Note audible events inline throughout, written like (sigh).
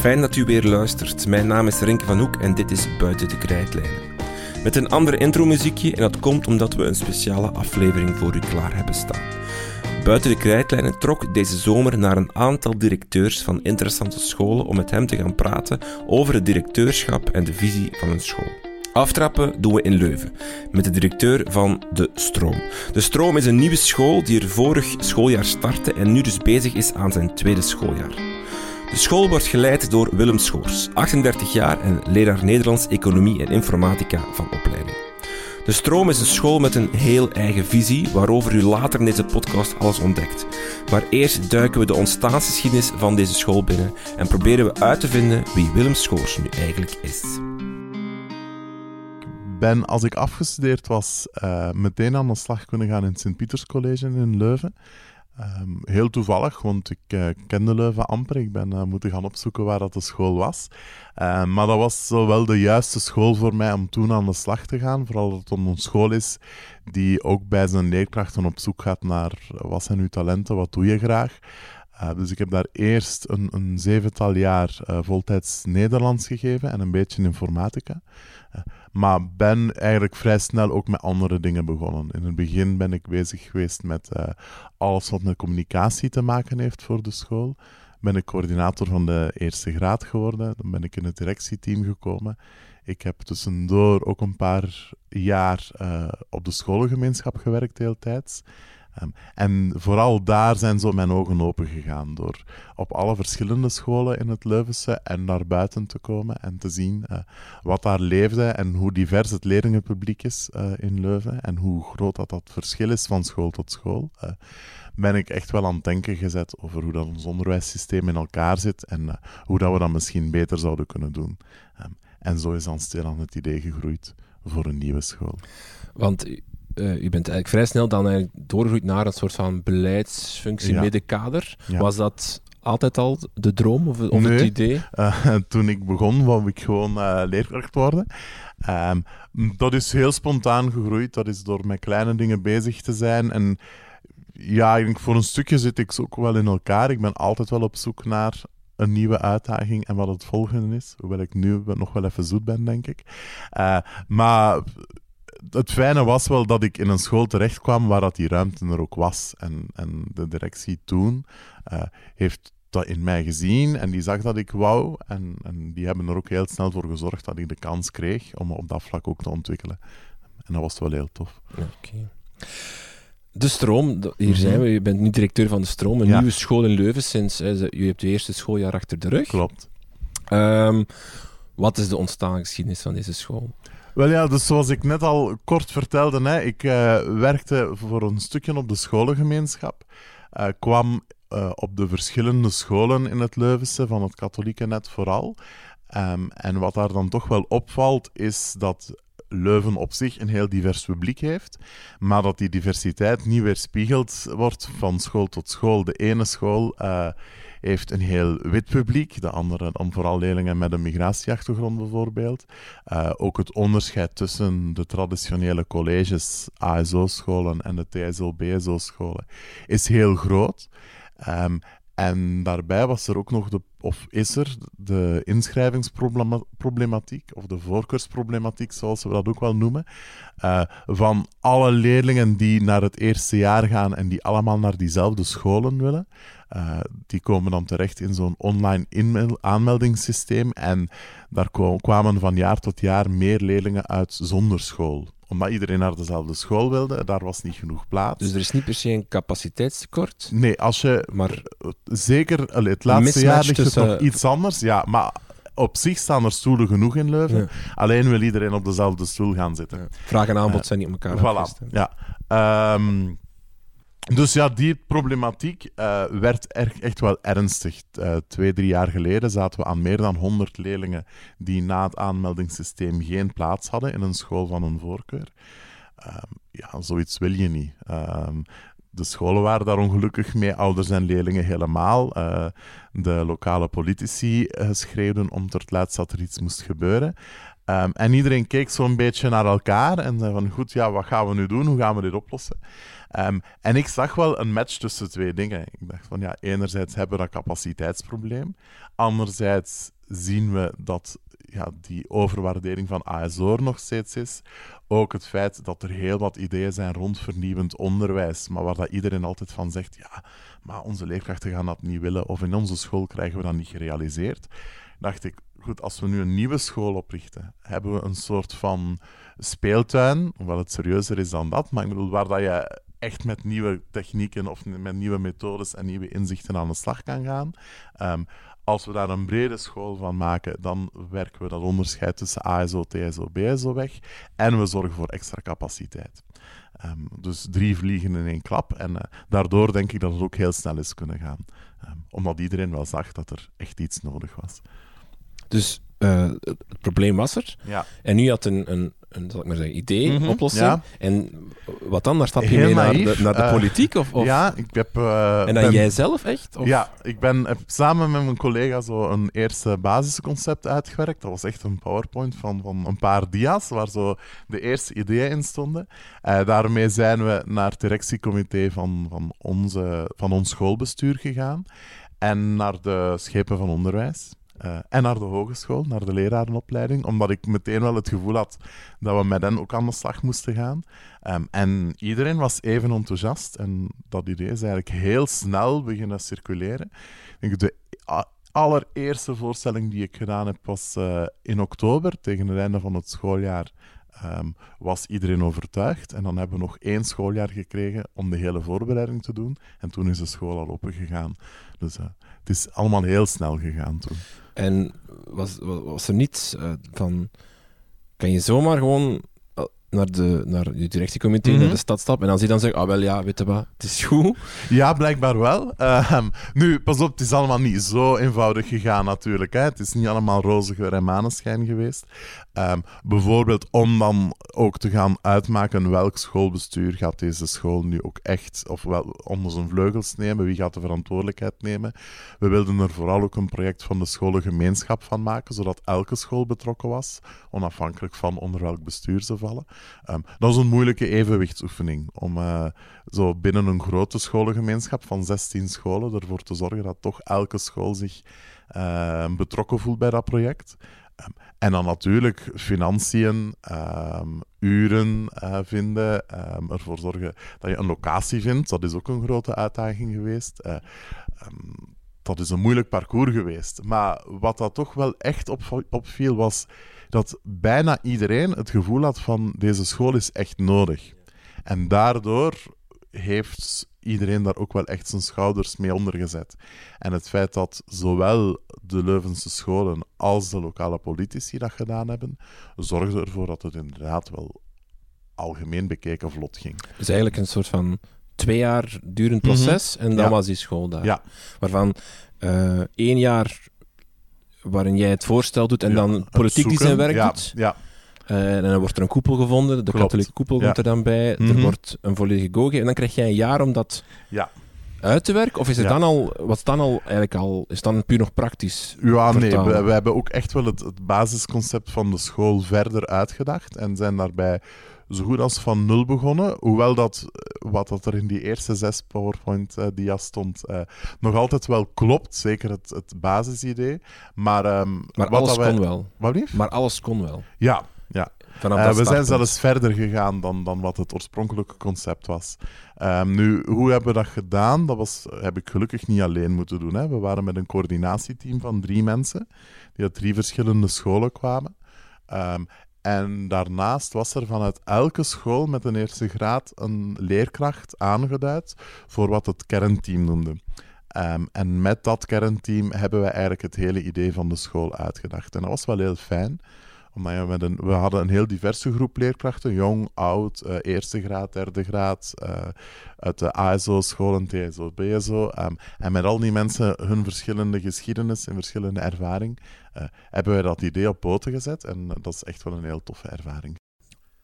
fijn dat u weer luistert. Mijn naam is Renke van Hoek en dit is Buiten de Krijtlijnen. Met een andere intromuziekje en dat komt omdat we een speciale aflevering voor u klaar hebben staan. Buiten de Krijtlijnen trok deze zomer naar een aantal directeurs van interessante scholen om met hem te gaan praten over het directeurschap en de visie van een school. Aftrappen doen we in Leuven, met de directeur van De Stroom. De Stroom is een nieuwe school die er vorig schooljaar startte en nu dus bezig is aan zijn tweede schooljaar. De school wordt geleid door Willem Schoors, 38 jaar en leraar Nederlands, Economie en Informatica van opleiding. De Stroom is een school met een heel eigen visie, waarover u later in deze podcast alles ontdekt. Maar eerst duiken we de ontstaansgeschiedenis van deze school binnen en proberen we uit te vinden wie Willem Schoors nu eigenlijk is ben, als ik afgestudeerd was, uh, meteen aan de slag kunnen gaan in het Sint-Pieters College in Leuven. Um, heel toevallig, want ik uh, kende Leuven amper. Ik ben uh, moeten gaan opzoeken waar dat de school was. Uh, maar dat was wel de juiste school voor mij om toen aan de slag te gaan. Vooral dat het een school is die ook bij zijn leerkrachten op zoek gaat naar wat zijn uw talenten, wat doe je graag. dus ik heb daar eerst een, een zevental jaar voltijds Nederlands gegeven en een beetje informatica. Maar ben eigenlijk vrij snel ook met andere dingen begonnen. In het begin ben ik bezig geweest met uh, alles wat met communicatie te maken heeft voor de school. Ben ik coördinator van de eerste graad geworden. Dan ben ik in het directieteam gekomen. Ik heb tussendoor ook een paar jaar uh, op de scholengemeenschap gewerkt, deeltijds. Um, en vooral daar zijn zo mijn ogen open gegaan door op alle verschillende scholen in het Leuvense en naar buiten te komen en te zien uh, wat daar leefde en hoe divers het leerlingenpubliek is uh, in Leuven en hoe groot dat, dat verschil is van school tot school. Uh, ben ik echt wel aan het denken gezet over hoe dat ons onderwijssysteem in elkaar zit en hoe dat we dat misschien beter zouden kunnen doen. Um, en zo is dan stilaan het idee gegroeid voor een nieuwe school. Want uh, u bent eigenlijk vrij snel dan eigenlijk doorgegroeid naar een soort van beleidsfunctie ja. middenkader. Was dat altijd al de droom of, of nee, het idee? Uh, (laughs) toen ik begon, wou ik gewoon uh, leerkracht worden. Um, dat is heel spontaan gegroeid. Dat is door met kleine dingen bezig te zijn. En ja, ik denk voor een stukje zit ik ook wel in elkaar. Ik ben altijd wel op zoek naar een nieuwe uitdaging en wat het volgende is. Hoewel ik nu nog wel even zoet ben, denk ik. Uh, maar het fijne was wel dat ik in een school terecht kwam waar dat die ruimte er ook was. En, en de directie toen uh, heeft dat in mij gezien en die zag dat ik wou. En, en die hebben er ook heel snel voor gezorgd dat ik de kans kreeg om op dat vlak ook te ontwikkelen. En dat was wel heel tof. Okay. De Stroom, hier zijn we. Je bent nu directeur van de Stroom, een ja. nieuwe school in Leuven sinds je hebt je eerste schooljaar achter de rug. Klopt. Um, wat is de ontstaansgeschiedenis van deze school? Wel ja, dus zoals ik net al kort vertelde, hè, ik uh, werkte voor een stukje op de scholengemeenschap. Uh, kwam uh, op de verschillende scholen in het Leuvense, van het katholieke net vooral. Um, en wat daar dan toch wel opvalt, is dat Leuven op zich een heel divers publiek heeft, maar dat die diversiteit niet weerspiegeld wordt van school tot school. De ene school heeft een heel wit publiek, de andere dan vooral leerlingen met een migratieachtergrond bijvoorbeeld. Uh, ook het onderscheid tussen de traditionele colleges, ASO-scholen en de TSO-BSO-scholen is heel groot. Um, en daarbij was er ook nog de, of is er de inschrijvingsproblematiek, of de voorkeursproblematiek, zoals we dat ook wel noemen, uh, van alle leerlingen die naar het eerste jaar gaan en die allemaal naar diezelfde scholen willen. Uh, die komen dan terecht in zo'n online aanmeldingssysteem en daar kwamen van jaar tot jaar meer leerlingen uit zonder school omdat iedereen naar dezelfde school wilde, daar was niet genoeg plaats. Dus er is niet per se een capaciteitstekort? Nee, als je... Maar zeker, allee, het laatste jaar ligt tussen... het nog iets anders, ja, maar op zich staan er stoelen genoeg in Leuven. Ja. Alleen wil iedereen op dezelfde stoel gaan zitten. Ja. Vraag en aanbod uh, zijn niet op elkaar voilà, ja. Um, dus ja, die problematiek uh, werd echt wel ernstig. Uh, twee, drie jaar geleden zaten we aan meer dan 100 leerlingen die na het aanmeldingssysteem geen plaats hadden in een school van hun voorkeur. Uh, ja, zoiets wil je niet. Ehm, de scholen waren daar ongelukkig mee, ouders en leerlingen helemaal. Uh, de lokale politici uh, schreeuwden om het laatst dat er iets moest gebeuren. Um, en iedereen keek zo'n beetje naar elkaar en zei van, goed, ja, wat gaan we nu doen? Hoe gaan we dit oplossen? Um, en ik zag wel een match tussen twee dingen. Ik dacht van, ja, enerzijds hebben we een capaciteitsprobleem. Anderzijds zien we dat ja, die overwaardering van ASO nog steeds is. Ook het feit dat er heel wat ideeën zijn rond vernieuwend onderwijs, maar waar dat iedereen altijd van zegt, ja, maar onze leerkrachten gaan dat niet willen, of in onze school krijgen we dat niet gerealiseerd. Dacht ik, goed, als we nu een nieuwe school oprichten, hebben we een soort van speeltuin, hoewel het serieuzer is dan dat, maar ik bedoel, waar dat je echt met nieuwe technieken of met nieuwe methodes en nieuwe inzichten aan de slag kan gaan. Um, als we daar een brede school van maken, dan werken we dat onderscheid tussen ASO, TSO, BSO weg. En we zorgen voor extra capaciteit. Um, dus drie vliegen in één klap. En uh, daardoor denk ik dat het ook heel snel is kunnen gaan. Um, omdat iedereen wel zag dat er echt iets nodig was. Dus uh, het probleem was er. Ja. En nu had een, een een, zal ik maar zeggen, idee, Mhm, oplossing. ja. En wat dan? Daar stap je Heel mee naar de, naar de eh, politiek? Of, of? Ja, ik heb... eh, en dan ben- jij zelf echt? Of? Ja, ik ben, heb samen met mijn collega zo een eerste basisconcept uitgewerkt. Dat was echt een PowerPoint van, van een paar dia's, waar zo de eerste ideeën in stonden. Eh, daarmee zijn we naar het directiecomité van, van, onze, van ons schoolbestuur gegaan. En naar de schepen van onderwijs. Eh, en naar de hogeschool, naar de lerarenopleiding, omdat ik meteen wel het gevoel had dat we met hen ook aan de slag moesten gaan. Ehm, en iedereen was even enthousiast en dat idee is eigenlijk heel snel beginnen circuleren. Ik de allereerste voorstelling die ik gedaan heb was eh, in oktober, tegen het einde van het schooljaar. ehm, was iedereen overtuigd. En dan hebben we nog één schooljaar gekregen om de hele voorbereiding te doen. En toen is de school al open gegaan. Dus eh, het is allemaal heel snel gegaan toen. En was, was, er niets eh, van... Kan je zomaar gewoon naar, de, naar je directiecomité, Mhm. naar de stad stappen en als die dan zegt, ah wel ja, weet je wat, het is goed. Ja, blijkbaar wel. Ehm, nu, pas op, het is allemaal niet zo eenvoudig gegaan natuurlijk. Hè. Het is niet allemaal roze geur en maneschijn geweest. Ehm, bijvoorbeeld om dan ook te gaan uitmaken welk schoolbestuur gaat deze school nu ook echt of wel onder zijn vleugels nemen, wie gaat de verantwoordelijkheid nemen. We wilden er vooral ook een project van de scholengemeenschap van maken, zodat elke school betrokken was, onafhankelijk van onder welk bestuur ze vallen. Ehm, dat is een moeilijke evenwichtsoefening om eh, zo binnen een grote scholengemeenschap van 16 scholen ervoor te zorgen dat toch elke school zich eh, betrokken voelt bij dat project. Ehm, en dan natuurlijk financiën, ehm, uren eh, vinden, ehm, ervoor zorgen dat je een locatie vindt. Dat is ook een grote uitdaging geweest. Eh, ehm, dat is een moeilijk parcours geweest. Maar wat dat toch wel echt op, opviel, was dat bijna iedereen het gevoel had van deze school is echt nodig. En daardoor heeft iedereen daar ook wel echt zijn schouders mee ondergezet. En het feit dat zowel de Leuvense scholen als de lokale politici dat gedaan hebben, zorgde ervoor dat het inderdaad wel algemeen bekeken vlot ging. Dus eigenlijk een soort van twee jaar durend proces en dan Mhm. Ja. was die school daar. Ja. Waarvan eh, één jaar waarin jij het voorstel doet en Ja, dan politiek die zijn werk ja, doet. Ja, Eh, en dan wordt er een koepel gevonden, de Klopt. katholieke koepel komt er dan bij, er Mhm. wordt een volledige go gegeven en dan krijg jij een jaar om dat ja. uit te werken? Of is het dan al, was het dan al eigenlijk al, is dan puur nog praktisch? Ja, nee, we, we hebben ook echt wel het, het basisconcept van de school verder uitgedacht en zijn daarbij zo goed als van nul begonnen. Hoewel dat, eh, wat dat er in die eerste zes PowerPoint-dia's stond, eh, nog altijd wel klopt. Zeker het, het basisidee. Maar, ehm, Maar wat alles wij... kon wel. Wat blieft? Maar alles kon wel. Ja, ja. Eh, dat we zijn zelfs verder gegaan dan, dan wat het oorspronkelijke concept was. Ehm, nu, hoe hebben we dat gedaan? Dat was, heb ik gelukkig niet alleen moeten doen. Hè. We waren met een coördinatieteam van drie mensen, die uit drie verschillende scholen kwamen. Ehm, en daarnaast was er vanuit elke school met een eerste graad een leerkracht aangeduid voor wat het kernteam noemde. Ehm, en met dat kernteam hebben we eigenlijk het hele idee van de school uitgedacht. En dat was wel heel fijn met een, we hadden een heel diverse groep leerkrachten, jong, oud, eh, eerste graad, derde graad, eh, uit de ASO-scholen, TSO, BSO. ehm, en met al die mensen hun verschillende geschiedenis en verschillende ervaring, eh, hebben wij dat idee op poten gezet. En dat is echt wel een heel toffe ervaring.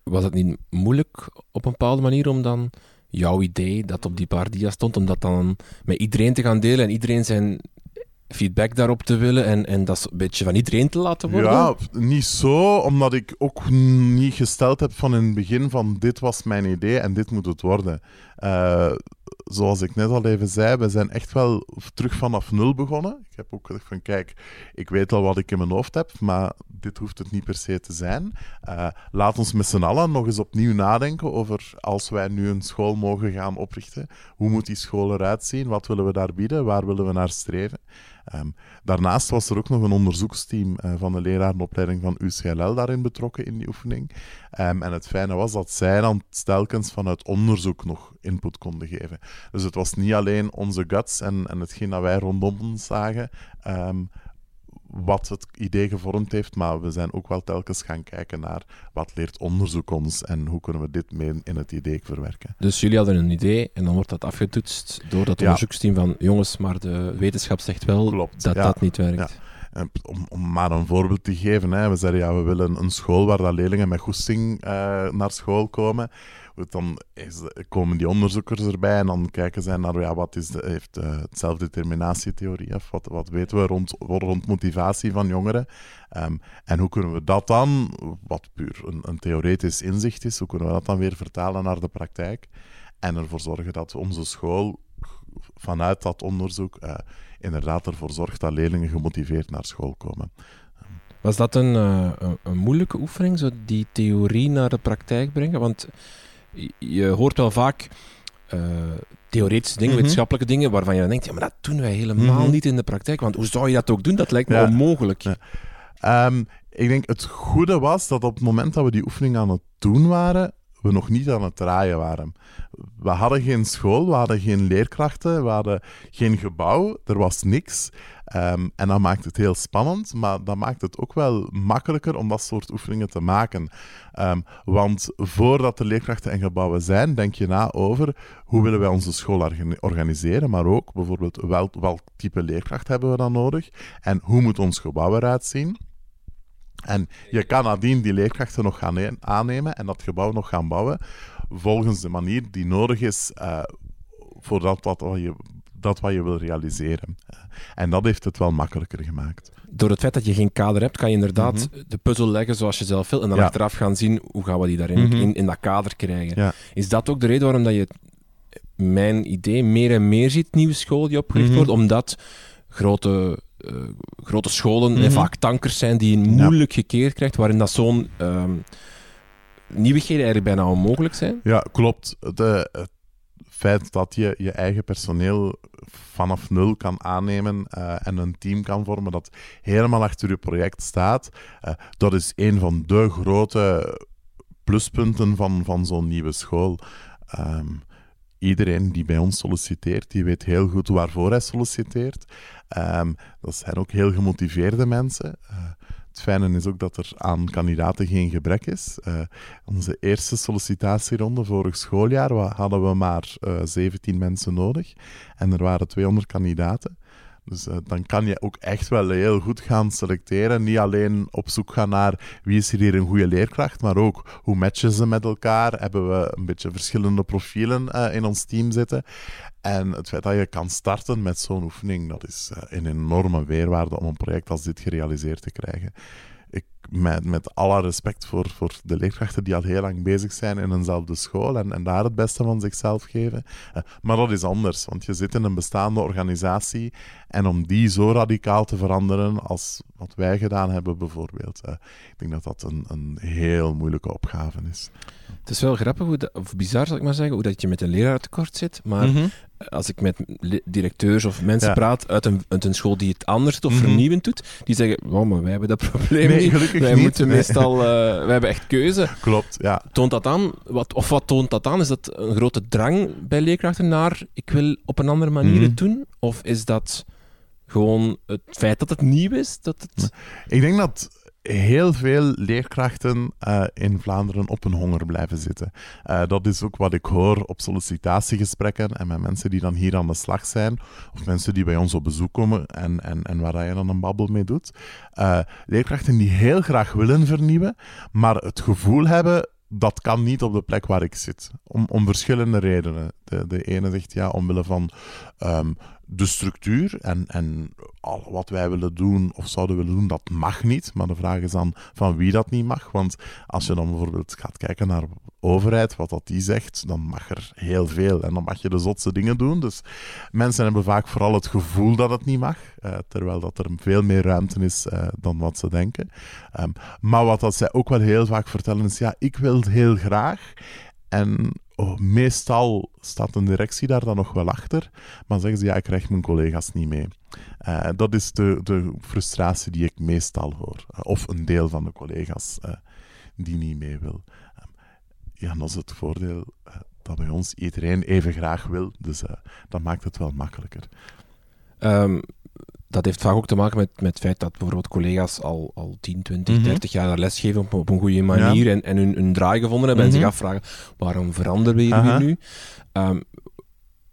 Was het niet moeilijk op een bepaalde manier om dan jouw idee dat op die paardia stond, om dat dan met iedereen te gaan delen en iedereen zijn feedback daarop te willen en, en dat een beetje van iedereen te laten worden? Ja, niet zo, omdat ik ook niet gesteld heb van in het begin van dit was mijn idee en dit moet het worden. Uh, zoals ik net al even zei, we zijn echt wel terug vanaf nul begonnen. Ik heb ook gezegd van, kijk, ik weet al wat ik in mijn hoofd heb, maar dit hoeft het niet per se te zijn. Uh, laat ons met z'n allen nog eens opnieuw nadenken over als wij nu een school mogen gaan oprichten. Hoe moet die school eruit zien? Wat willen we daar bieden? Waar willen we naar streven? Um, daarnaast was er ook nog een onderzoeksteam uh, van de lerarenopleiding van UCLL daarin betrokken in die oefening. Um, en het fijne was dat zij dan telkens vanuit onderzoek nog input konden geven. Dus het was niet alleen onze guts en, en hetgeen dat wij rondom ons zagen. Um, wat het idee gevormd heeft, maar we zijn ook wel telkens gaan kijken naar wat leert onderzoek ons en hoe kunnen we dit mee in het idee verwerken. Dus jullie hadden een idee en dan wordt dat afgetoetst door dat onderzoeksteam van jongens, maar de wetenschap zegt wel dat dat niet werkt. Om, om, maar een voorbeeld te geven, hè. we zeiden ja, we willen een school waar dat leerlingen met goesting uh, naar school komen dan is, komen die onderzoekers erbij en dan kijken zij naar ja, wat is de, heeft het zelfdeterminatietheorie, of wat, wat weten we rond, rond motivatie van jongeren. Um, en hoe kunnen we dat dan, wat puur een, een, theoretisch inzicht is, hoe kunnen we dat dan weer vertalen naar de praktijk en ervoor zorgen dat onze school vanuit dat onderzoek uh, inderdaad ervoor zorgt dat leerlingen gemotiveerd naar school komen. Was dat een, uh, een, moeilijke oefening, zo die theorie naar de praktijk brengen? Want je hoort wel vaak uh, theoretische dingen, mhm. wetenschappelijke dingen, waarvan je dan denkt, ja, maar dat doen wij helemaal mhm. niet in de praktijk. Want hoe zou je dat ook doen? Dat lijkt me onmogelijk. Ehm, ik denk, het goede was dat op het moment dat we die oefening aan het doen waren, we nog niet aan het draaien waren. We hadden geen school, we hadden geen leerkrachten, we hadden geen gebouw, er was niks. Um, en dat maakt het heel spannend, maar dat maakt het ook wel makkelijker om dat soort oefeningen te maken. Um, want voordat er leerkrachten en gebouwen zijn, denk je na over hoe willen wij onze school organiseren, maar ook bijvoorbeeld wel, welk type leerkracht hebben we dan nodig en hoe moet ons gebouw eruit zien. En je kan nadien die leerkrachten nog gaan aannemen en dat gebouw nog gaan bouwen volgens de manier die nodig is uh, voor dat je, dat wat je wil realiseren. En dat heeft het wel makkelijker gemaakt. Door het feit dat je geen kader hebt, kan je inderdaad mhm. de puzzel leggen zoals je zelf wil en dan achteraf gaan zien hoe gaan we die daarin mhm. in, in dat kader krijgen. Is dat ook de reden waarom dat je mijn idee meer en meer ziet, nieuwe school die opgericht mm wordt, omdat grote uh, grote scholen mm vaak tankers zijn die een moeilijk gekeerd krijgt, waarin dat zo'n um, nieuwigheden eigenlijk bijna onmogelijk zijn. Ja, klopt. De, het feit dat je je eigen personeel vanaf nul kan aannemen uh, en een team kan vormen dat helemaal achter je project staat, uh, dat is een van de grote pluspunten van, van zo'n nieuwe school. Um, iedereen die bij ons solliciteert, die weet heel goed waarvoor hij solliciteert. Um, dat zijn ook heel gemotiveerde mensen. Uh, het fijne is ook dat er aan kandidaten geen gebrek is. Uh, onze eerste sollicitatieronde vorig schooljaar hadden we maar uh, eh, 17 mensen nodig en er waren 200 kandidaten. Dus uh, dan kan je ook echt wel heel goed gaan selecteren. Niet alleen op zoek gaan naar wie is hier een goede leerkracht, maar ook hoe matchen ze met elkaar. Hebben we een beetje verschillende profielen uh, in ons team zitten. En het feit dat je kan starten met zo'n oefening, dat is uh, een enorme weerwaarde om een project als dit gerealiseerd te krijgen met, met alle respect voor, voor de leerkrachten die al heel lang bezig zijn in eenzelfde school en, en daar het beste van zichzelf geven. Uh, maar dat is anders, want je zit in een bestaande organisatie en om die zo radicaal te veranderen als wat wij gedaan hebben bijvoorbeeld, uh, ik denk dat dat een, een heel moeilijke opgave is. Het is wel grappig, hoe dat, of bizar zal ik maar zeggen, hoe dat je met een leraar tekort zit, maar mhm. Als ik met directeurs of mensen praat uit een, uit een school die het anders of mhm. vernieuwend doet, die zeggen, wow, maar wij hebben dat (laughs) probleem nee, niet. Wij niet. moeten meestal, uh, wij hebben echt keuze. (laughs) Klopt, ja. Toont dat aan, wat, of wat toont dat aan? Is dat een grote drang bij leerkrachten naar, ik wil op een andere manier het mhm. doen? Of is dat gewoon het feit dat het nieuw is? Dat het... Ik denk dat heel veel leerkrachten uh, in Vlaanderen op een honger blijven zitten. Uh, dat is ook wat ik hoor op sollicitatiegesprekken en met mensen die dan hier aan de slag zijn, of mensen die bij ons op bezoek komen en, en, en waar je dan een babbel mee doet. Uh, leerkrachten die heel graag willen vernieuwen, maar het gevoel hebben dat kan niet op de plek waar ik zit. Om, om verschillende redenen. De, de ene zegt ja, omwille van ehm, de structuur en, en al wat wij willen doen of zouden willen doen, dat mag niet. Maar de vraag is dan van wie dat niet mag. Want als je dan bijvoorbeeld gaat kijken naar overheid, wat dat die zegt, dan mag er heel veel. En dan mag je de zotste dingen doen. Dus mensen hebben vaak vooral het gevoel dat het niet mag. Uh, terwijl dat er veel meer ruimte is uh, dan wat ze denken. Um, maar wat dat zij ook wel heel vaak vertellen is, ja, ik wil het heel graag. En oh, meestal staat een directie daar dan nog wel achter, maar zeggen ze ja, ik krijg mijn collega's niet mee. Uh, dat is de, de frustratie die ik meestal hoor. Uh, of een deel van de collega's uh, die niet mee wil. ja, dat is het voordeel dat bij ons iedereen even graag wil, dus dat maakt het wel makkelijker. Um, dat heeft vaak ook te maken met, met het feit dat bijvoorbeeld collega's al, al 10, 20, mm -hmm. 30 jaar lesgeven op, op een goede manier ja. en, en hun, hun draai gevonden hebben mm -hmm. en zich afvragen waarom veranderen we hier Aha. nu? Um,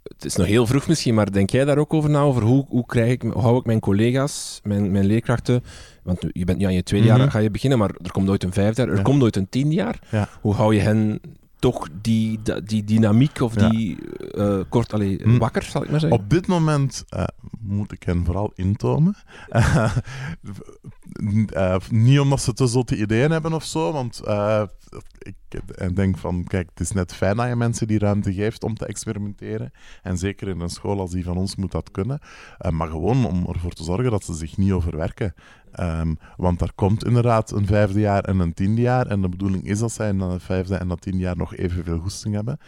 het is nog heel vroeg misschien, maar denk jij daar ook over na? Over hoe, hoe, krijg ik, hoe hou ik mijn collega's, mijn, mijn leerkrachten... Want je bent nu aan je tweede jaar, mm -hmm. ga je beginnen, maar er komt ooit een vijfde jaar, er ja. komt ooit een tiende jaar. Ja. Hoe hou je hen toch die, die dynamiek of die uh, kort allee, hm. wakker, zal ik maar zeggen? Op dit moment uh, moet ik hen vooral intomen. (laughs) Uh, niet omdat ze te zotte ideeën hebben of zo, want ik denk van, kijk, het is net fijn dat je mensen die ruimte geeft om te experimenteren. En zeker in een school als die van ons moet dat kunnen. maar gewoon om ervoor te zorgen dat ze zich niet overwerken. Um, want daar komt inderdaad een vijfde jaar en een tiende jaar. En de bedoeling is dat zij in dat vijfde en dat tiende jaar nog evenveel goesting hebben.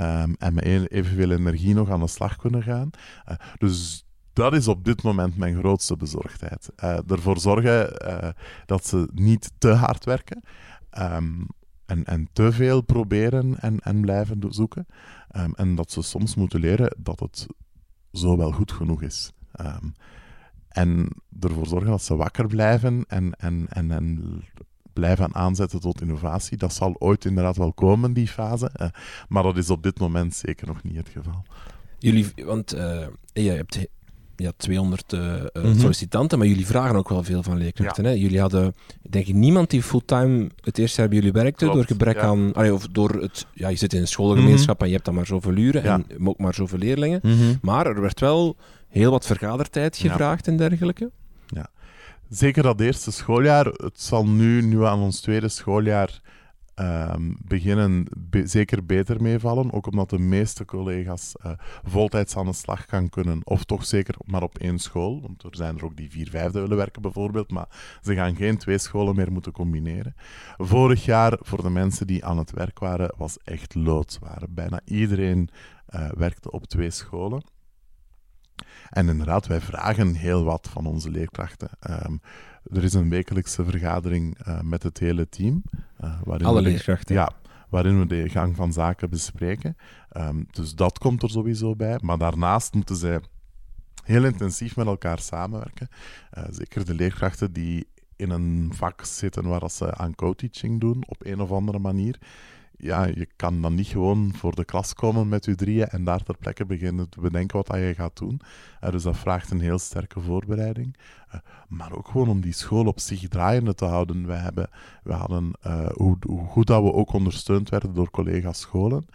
Um, en met evenveel energie nog aan de slag kunnen gaan. Dus dat is op dit moment mijn grootste bezorgdheid. Uh, ervoor zorgen uh, dat ze niet te hard werken. Um, en, en te veel proberen en, en blijven zoeken. en dat ze soms moeten leren dat het zo wel goed genoeg is. En ervoor zorgen dat ze wakker blijven en, en, en, en blijven aanzetten tot innovatie. Dat zal ooit inderdaad wel komen, die fase. Uh, maar dat is op dit moment zeker nog niet het geval. Jullie, want uh, je hebt ja, 200 uh, mm -hmm. sollicitanten, maar jullie vragen ook wel veel van leerkrachten. Ja. Hè? Jullie hadden, denk ik, niemand die fulltime het eerste jaar bij jullie werkte Klopt, door gebrek ja. aan, allee, of door het, ja, je zit in een schoolgemeenschap -hmm. en je hebt dan maar zoveel uren en ook maar zoveel leerlingen. -hmm. Maar er werd wel heel wat vergadertijd gevraagd en dergelijke. Ja, zeker dat eerste schooljaar. Het zal nu, nu aan ons tweede schooljaar, um, beginnen be zeker beter meevallen. Ook omdat de meeste collega's uh, voltijds aan de slag gaan kunnen. Of toch zeker maar op één school. Want er zijn er ook die vier vijfde willen werken bijvoorbeeld. Maar ze gaan geen twee scholen meer moeten combineren. Vorig jaar, voor de mensen die aan het werk waren, was echt loodzwaar. Bijna iedereen uh, werkte op twee scholen. En inderdaad, wij vragen heel wat van onze leerkrachten. Um, er is een wekelijkse vergadering uh, met het hele team. Uh, waarin Alle leerkrachten? Ja, waarin we de gang van zaken bespreken. Um, dus dat komt er sowieso bij. Maar daarnaast moeten zij heel intensief met elkaar samenwerken. Uh, zeker de leerkrachten die in een vak zitten waar ze aan co-teaching doen op een of andere manier ja, je kan dan niet gewoon voor de klas komen met je drieën en daar ter plekke beginnen te bedenken wat dat je gaat doen. Uh, dus dat vraagt een heel sterke voorbereiding. Maar ook gewoon om die school op zich draaiende te houden. We, hebben, we hadden, uh, hoe, hoe, goed dat we ook ondersteund werden door collega's scholen.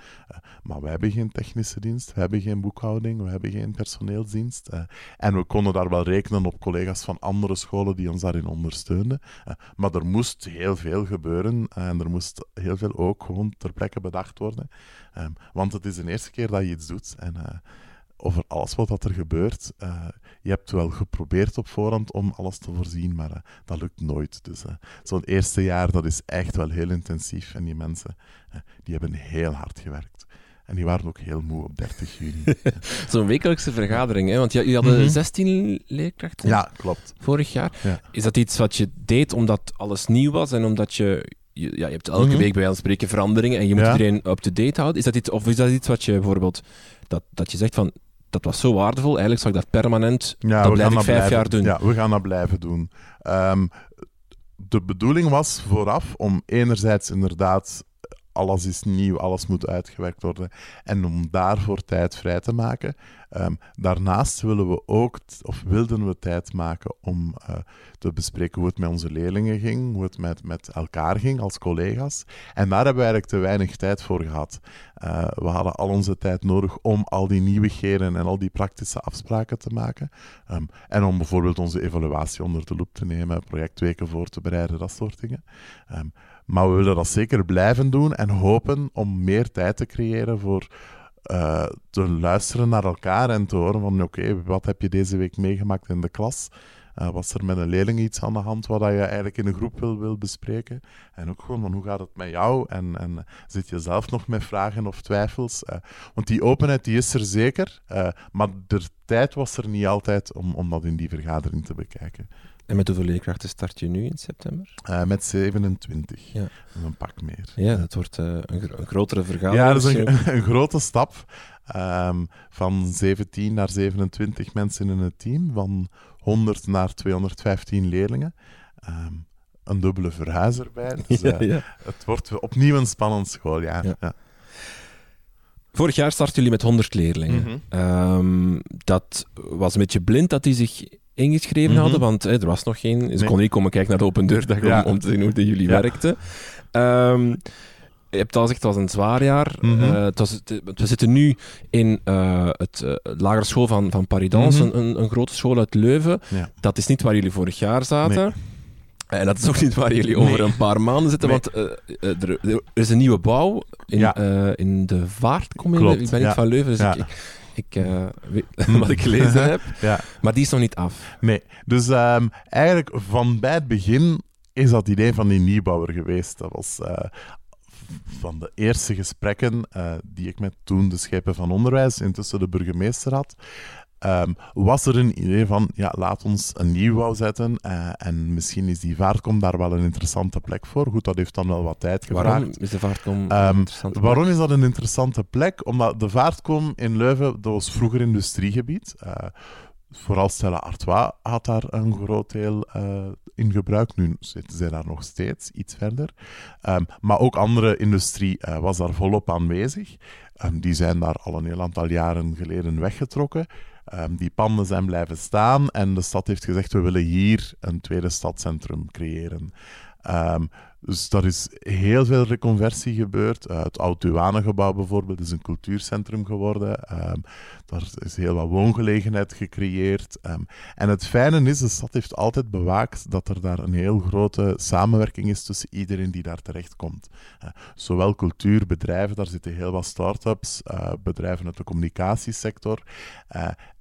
maar we hebben geen technische dienst, we hebben geen boekhouding, we hebben geen personeelsdienst. en we konden daar wel rekenen op collega's van andere scholen die ons daarin ondersteunden. maar er moest heel veel gebeuren en er moest heel veel ook gewoon ter plekke bedacht worden. Want het is de eerste keer dat je iets doet. En over alles wat dat er gebeurt, uh, je hebt wel geprobeerd op voorhand om alles te voorzien, maar uh, dat lukt nooit. Dus zo'n eerste jaar, dat is echt wel heel intensief. En die mensen, die hebben heel hard gewerkt. En die waren ook heel moe op 30 juni. (laughs) Zo'n wekelijkse vergadering, hè? want jullie hadden mm -hmm. 16 leerkrachten ja, klopt. vorig jaar. Ja. Is dat iets wat je deed omdat alles nieuw was en omdat je je, ja, je hebt elke mm -hmm. week bij ons spreken veranderingen en je moet ja. iedereen up-to-date houden. Is dat iets, of is dat iets wat je bijvoorbeeld, dat, dat je zegt van, dat was zo waardevol, eigenlijk zou ik dat permanent, ja, dat blijf ik vijf blijven, jaar doen. Ja, we gaan dat blijven doen. Um, de bedoeling was vooraf om enerzijds inderdaad alles is nieuw, alles moet uitgewerkt worden. En om daarvoor tijd vrij te maken. Ehm, daarnaast willen we ook, of wilden we tijd maken om uh, te bespreken hoe het met onze leerlingen ging, hoe het met, met elkaar ging als collega's. En daar hebben we eigenlijk te weinig tijd voor gehad. Uh, we hadden al onze tijd nodig om al die nieuwigheden en al die praktische afspraken te maken. Um, en om bijvoorbeeld onze evaluatie onder de loep te nemen, projectweken voor te bereiden, dat soort dingen. Um, maar we willen dat zeker blijven doen en hopen om meer tijd te creëren voor uh, te luisteren naar elkaar en te horen van oké, wat heb je deze week meegemaakt in de klas? Uh, was er met een leerling iets aan de hand wat je eigenlijk in een groep wil, wil bespreken? En ook gewoon van hoe gaat het met jou? En, en zit je zelf nog met vragen of twijfels? Uh, want die openheid die is er zeker, maar de tijd was er niet altijd om, om dat in die vergadering te bekijken. En met hoeveel leerkrachten start je nu in september? Uh, met 27. Ja. Een pak meer. Ja, dat wordt uh, een, een, grotere vergadering. Ja, dat is een, (laughs) een grote stap. Um, van 17 naar 27 mensen in het team. Van 100 naar 215 leerlingen. Um, een dubbele verhuis erbij. (laughs) Dus, uh, ja, ja. Het wordt opnieuw een spannend schooljaar. Ja. Vorig jaar startten jullie met 100 leerlingen. Mm -hmm. um, dat was een beetje blind dat die zich ingeschreven mm hadden, want er was nog geen... Ze nee. konden niet komen kijken naar de open deurdag ja. om, om te zien hoe jullie ja. werkten. Um, je hebt al gezegd, het was een zwaar jaar. Mm -hmm. uh, het was, het, we zitten nu in uh, het uh, lagere school van, van Paridans, mm -hmm. een, een, grote school uit Leuven. Ja. Dat is niet waar jullie vorig jaar zaten. Nee. En dat is ook niet waar jullie over nee. een paar maanden zitten, nee. want er, er, is een nieuwe bouw in, ja. in de Vaart. Klopt, ik ben niet van Leuven, dus ik, ik, uh, (laughs) (laughs) wat ik gelezen heb. Ja. Maar die is nog niet af. Nee, dus um, eigenlijk van bij het begin is dat idee van die nieuwbouwer geweest. Dat was uh, van de eerste gesprekken uh, die ik met toen de schepen van onderwijs, intussen de burgemeester had. Um, was er een idee van, ja, laat ons een nieuwbouw zetten uh, en misschien is die vaartkom daar wel een interessante plek voor. Goed, dat heeft dan wel wat tijd gevraagd. Waarom is de vaartkom um, een interessante plek? Waarom is dat een interessante plek? Omdat de vaartkom in Leuven, dat was vroeger industriegebied. Uh, vooral Stella Artois had daar een groot deel uh, in gebruik. Nu zitten zij daar nog steeds, iets verder. Um, maar ook andere industrie uh, was daar volop aanwezig. Um, die zijn daar al een heel aantal jaren geleden weggetrokken. Um, die panden zijn blijven staan en de stad heeft gezegd: we willen hier een tweede stadcentrum creëren. Um, dus daar is heel veel reconversie gebeurd. Uh, het Oud-Douanegebouw bijvoorbeeld is een cultuurcentrum geworden. Um, daar is heel wat woongelegenheid gecreëerd. Um, en het fijne is, de stad heeft altijd bewaakt dat er daar een heel grote samenwerking is tussen iedereen die daar terechtkomt. Uh, zowel cultuurbedrijven, daar zitten heel wat start-ups, uh, bedrijven uit de communicatiesector.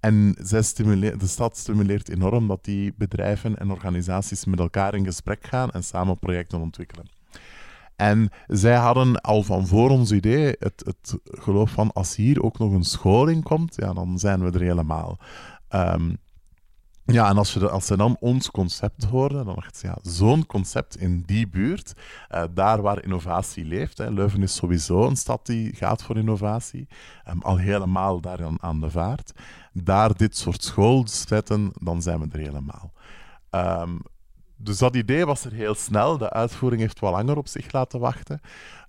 en de stad stimuleert enorm dat die bedrijven en organisaties met elkaar in gesprek gaan en samen projecten ontwikkelen. En zij hadden al van voor ons idee het, het geloof van als hier ook nog een scholing komt, ja, dan zijn we er helemaal. Um, ja, en als, je, als ze dan ons concept hoorden, dan dacht ze, ja, zo'n concept in die buurt, uh, daar waar innovatie leeft. Hè. Leuven is sowieso een stad die gaat voor innovatie, um, al helemaal daar aan, aan, de vaart. Daar dit soort school zetten, dan zijn we er helemaal. Um, dus dat idee was er heel snel. De uitvoering heeft wat langer op zich laten wachten.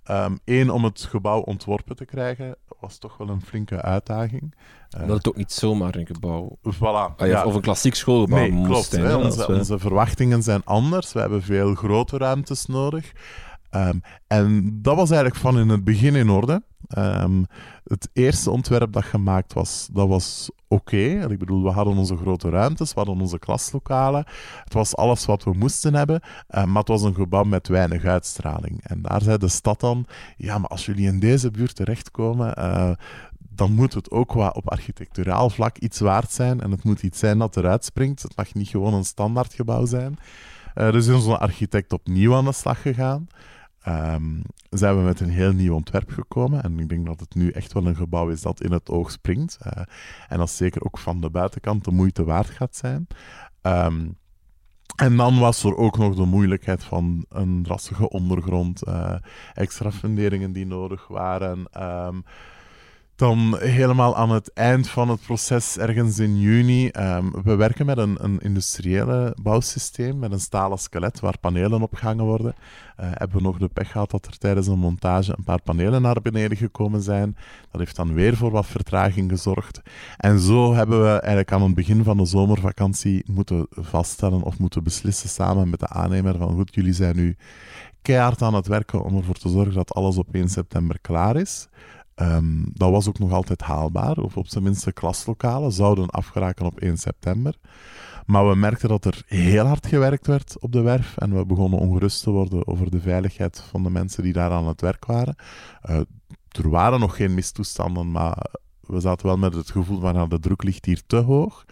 Eén, um, om het gebouw ontworpen te krijgen, was toch wel een flinke uitdaging. Uh, dat het ook niet zomaar een gebouw... Voilà. Ah, ja, of een klassiek schoolgebouw nee, moest klopt, zijn. Hè, onze, we... onze, verwachtingen zijn anders. We hebben veel grote ruimtes nodig. Um, en dat was eigenlijk van in het begin in orde. Um, het eerste ontwerp dat gemaakt was, dat was oké. Ik bedoel, we hadden onze grote ruimtes, we hadden onze klaslokalen. Het was alles wat we moesten hebben, uh, maar het was een gebouw met weinig uitstraling. En daar zei de stad dan, ja, maar als jullie in deze buurt terechtkomen... Uh, dan moet het ook wat op architecturaal vlak iets waard zijn. En het moet iets zijn dat eruit springt. Het mag niet gewoon een standaardgebouw zijn. Uh, dus is onze architect opnieuw aan de slag gegaan um, zijn we met een heel nieuw ontwerp gekomen. En ik denk dat het nu echt wel een gebouw is dat in het oog springt. Uh, en dat zeker ook van de buitenkant de moeite waard gaat zijn. Um, en dan was er ook nog de moeilijkheid van een drassige ondergrond, uh, extra funderingen die nodig waren. Um, dan helemaal aan het eind van het proces, ergens in juni, um, we werken met een, een industriële bouwsysteem, met een stalen skelet waar panelen opgehangen worden. Uh, hebben we nog de pech gehad dat er tijdens een montage een paar panelen naar beneden gekomen zijn. Dat heeft dan weer voor wat vertraging gezorgd. En zo hebben we eigenlijk aan het begin van de zomervakantie moeten vaststellen of moeten beslissen samen met de aannemer van goed, jullie zijn nu keihard aan het werken om ervoor te zorgen dat alles op 1 september klaar is. Um, dat was ook nog altijd haalbaar, of op zijn minste klaslokalen zouden afgeraken op 1 september. Maar we merkten dat er heel hard gewerkt werd op de werf en we begonnen ongerust te worden over de veiligheid van de mensen die daar aan het werk waren. Uh, er waren nog geen mistoestanden, maar we zaten wel met het gevoel van de druk ligt hier te hoog.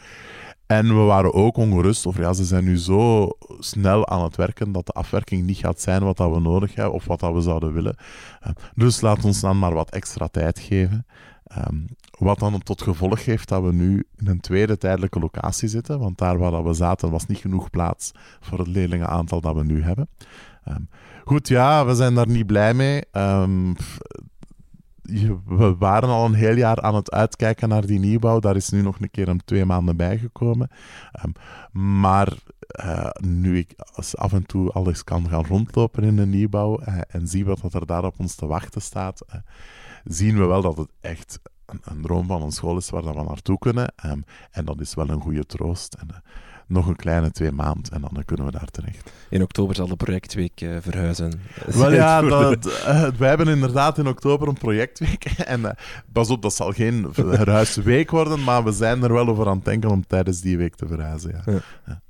En we waren ook ongerust of ja, ze zijn nu zo snel aan het werken dat de afwerking niet gaat zijn wat dat we nodig hebben of wat dat we zouden willen. Eh, dus laat ons dan maar wat extra tijd geven. Um, wat dan tot gevolg heeft dat we nu in een tweede tijdelijke locatie zitten, want daar waar we zaten was niet genoeg plaats voor het leerlingenaantal dat we nu hebben. Um, goed, ja, we zijn daar niet blij mee. Um, we waren al een heel jaar aan het uitkijken naar die nieuwbouw. Daar is nu nog een keer een twee maanden bijgekomen. Um, maar uh, nu ik af en toe alles kan gaan rondlopen in een nieuwbouw uh, en zie wat er daar op ons te wachten staat, uh, zien we wel dat het echt een, een, droom van een school is waar we naartoe kunnen. Um, en dat is wel een goede troost. En, nog een kleine twee maanden en dan kunnen we daar terecht. In oktober zal de projectweek uh, verhuizen. (laughs) Wel ja, dat, uh, wij hebben inderdaad in oktober een projectweek. (laughs) en uh, pas op, dat zal geen verhuisweek worden, maar we zijn er wel over aan het denken om tijdens die week te verhuizen. Ja. ja. ja.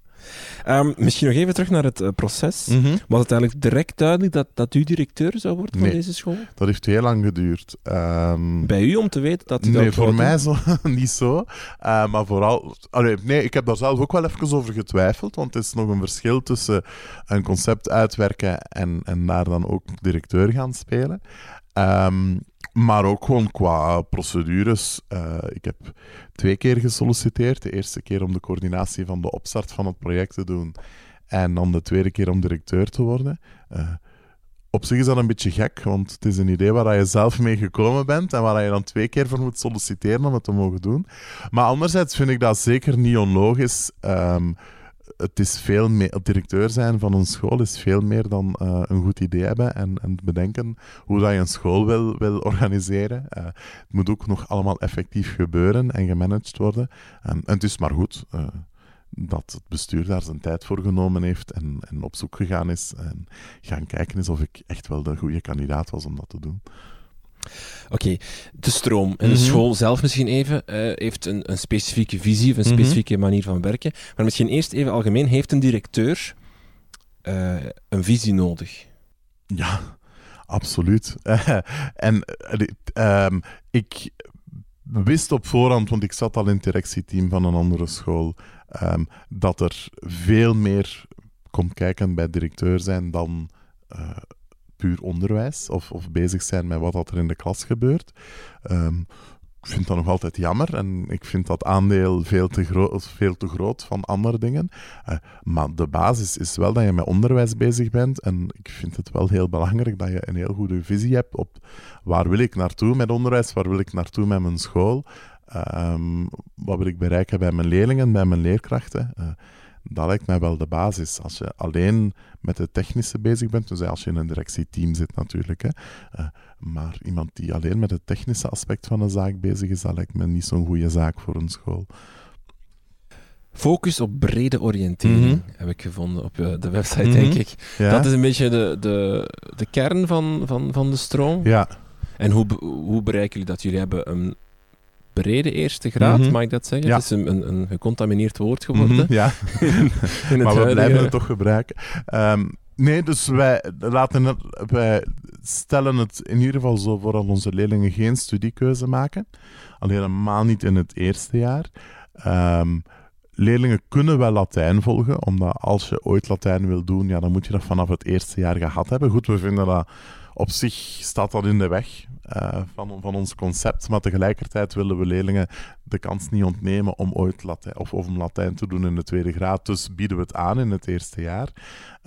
Um, misschien nog even terug naar het uh, proces. Mm -hmm. Was het eigenlijk direct duidelijk dat, dat u directeur zou worden nee, van deze school? dat heeft heel lang geduurd. Um, Bij u om te weten dat u Nee, dat voor mij zo, (laughs) niet zo. Uh, maar vooral... Allee, nee, ik heb daar zelf ook wel even over getwijfeld, want het is nog een verschil tussen een concept uitwerken en, en daar dan ook directeur gaan spelen. Um, maar ook gewoon qua procedures. Uh, ik heb twee keer gesolliciteerd. De eerste keer om de coördinatie van de opstart van het project te doen. En dan de tweede keer om directeur te worden. Uh, op zich is dat een beetje gek, want het is een idee waar je zelf mee gekomen bent en waar je dan twee keer voor moet solliciteren om het te mogen doen. Maar anderzijds vind ik dat zeker niet onlogisch. Um, het is veel meer, het directeur zijn van een school is veel meer dan uh, een goed idee hebben en, en bedenken hoe dat je een school wil, wil organiseren. Uh, het moet ook nog allemaal effectief gebeuren en gemanaged worden. Um, en het is maar goed uh, dat het bestuur daar zijn tijd voor genomen heeft en, en op zoek gegaan is en gaan kijken is of ik echt wel de goede kandidaat was om dat te doen. Oké, okay, de stroom. En de mm -hmm. school zelf misschien even uh, heeft een, een, specifieke visie of een specifieke mm -hmm. manier van werken. Maar misschien eerst even algemeen, heeft een directeur uh, een visie nodig? Ja, absoluut. (laughs) En um, ik wist op voorhand, want ik zat al in het directieteam van een andere school, um, dat er veel meer komt kijken bij directeur zijn dan puur onderwijs of, of bezig zijn met wat dat er in de klas gebeurt. Um, ik vind dat nog altijd jammer en ik vind dat aandeel veel te, groot, veel te groot van andere dingen. Uh, maar de basis is wel dat je met onderwijs bezig bent en ik vind het wel heel belangrijk dat je een heel goede visie hebt op waar wil ik naartoe met onderwijs, waar wil ik naartoe met mijn school, um, wat wil ik bereiken bij mijn leerlingen, bij mijn leerkrachten. Uh, dat lijkt mij wel de basis. Als je alleen met het technische bezig bent, dus als je in een directieteam zit natuurlijk, hè, uh, maar iemand die alleen met het technische aspect van een zaak bezig is, dat lijkt me niet zo'n goede zaak voor een school. Focus op brede oriëntering mm -hmm. heb ik gevonden op de website, mm -hmm. denk ik. Ja. Dat is een beetje de, de, de kern van, van, van de stroom. Ja. En hoe, hoe bereiken jullie dat? Jullie hebben een brede eerste graad, mm -hmm. mag ik dat zeggen? Ja. Het is een, een, een gecontamineerd woord geworden. Mm -hmm, ja, (laughs) (laughs) maar we blijven het toch gebruiken. Um, nee, dus wij, laten het, wij stellen het in ieder geval zo voor dat onze leerlingen geen studiekeuze maken. Al helemaal niet in het eerste jaar. Um, leerlingen kunnen wel Latijn volgen, omdat als je ooit Latijn wil doen, ja, dan moet je dat vanaf het eerste jaar gehad hebben. Goed, we vinden dat op zich staat dat in de weg uh, van, van ons concept, maar tegelijkertijd willen we leerlingen de kans niet ontnemen om ooit Latijn, of, om Latijn te doen in de tweede graad. Dus bieden we het aan in het eerste jaar.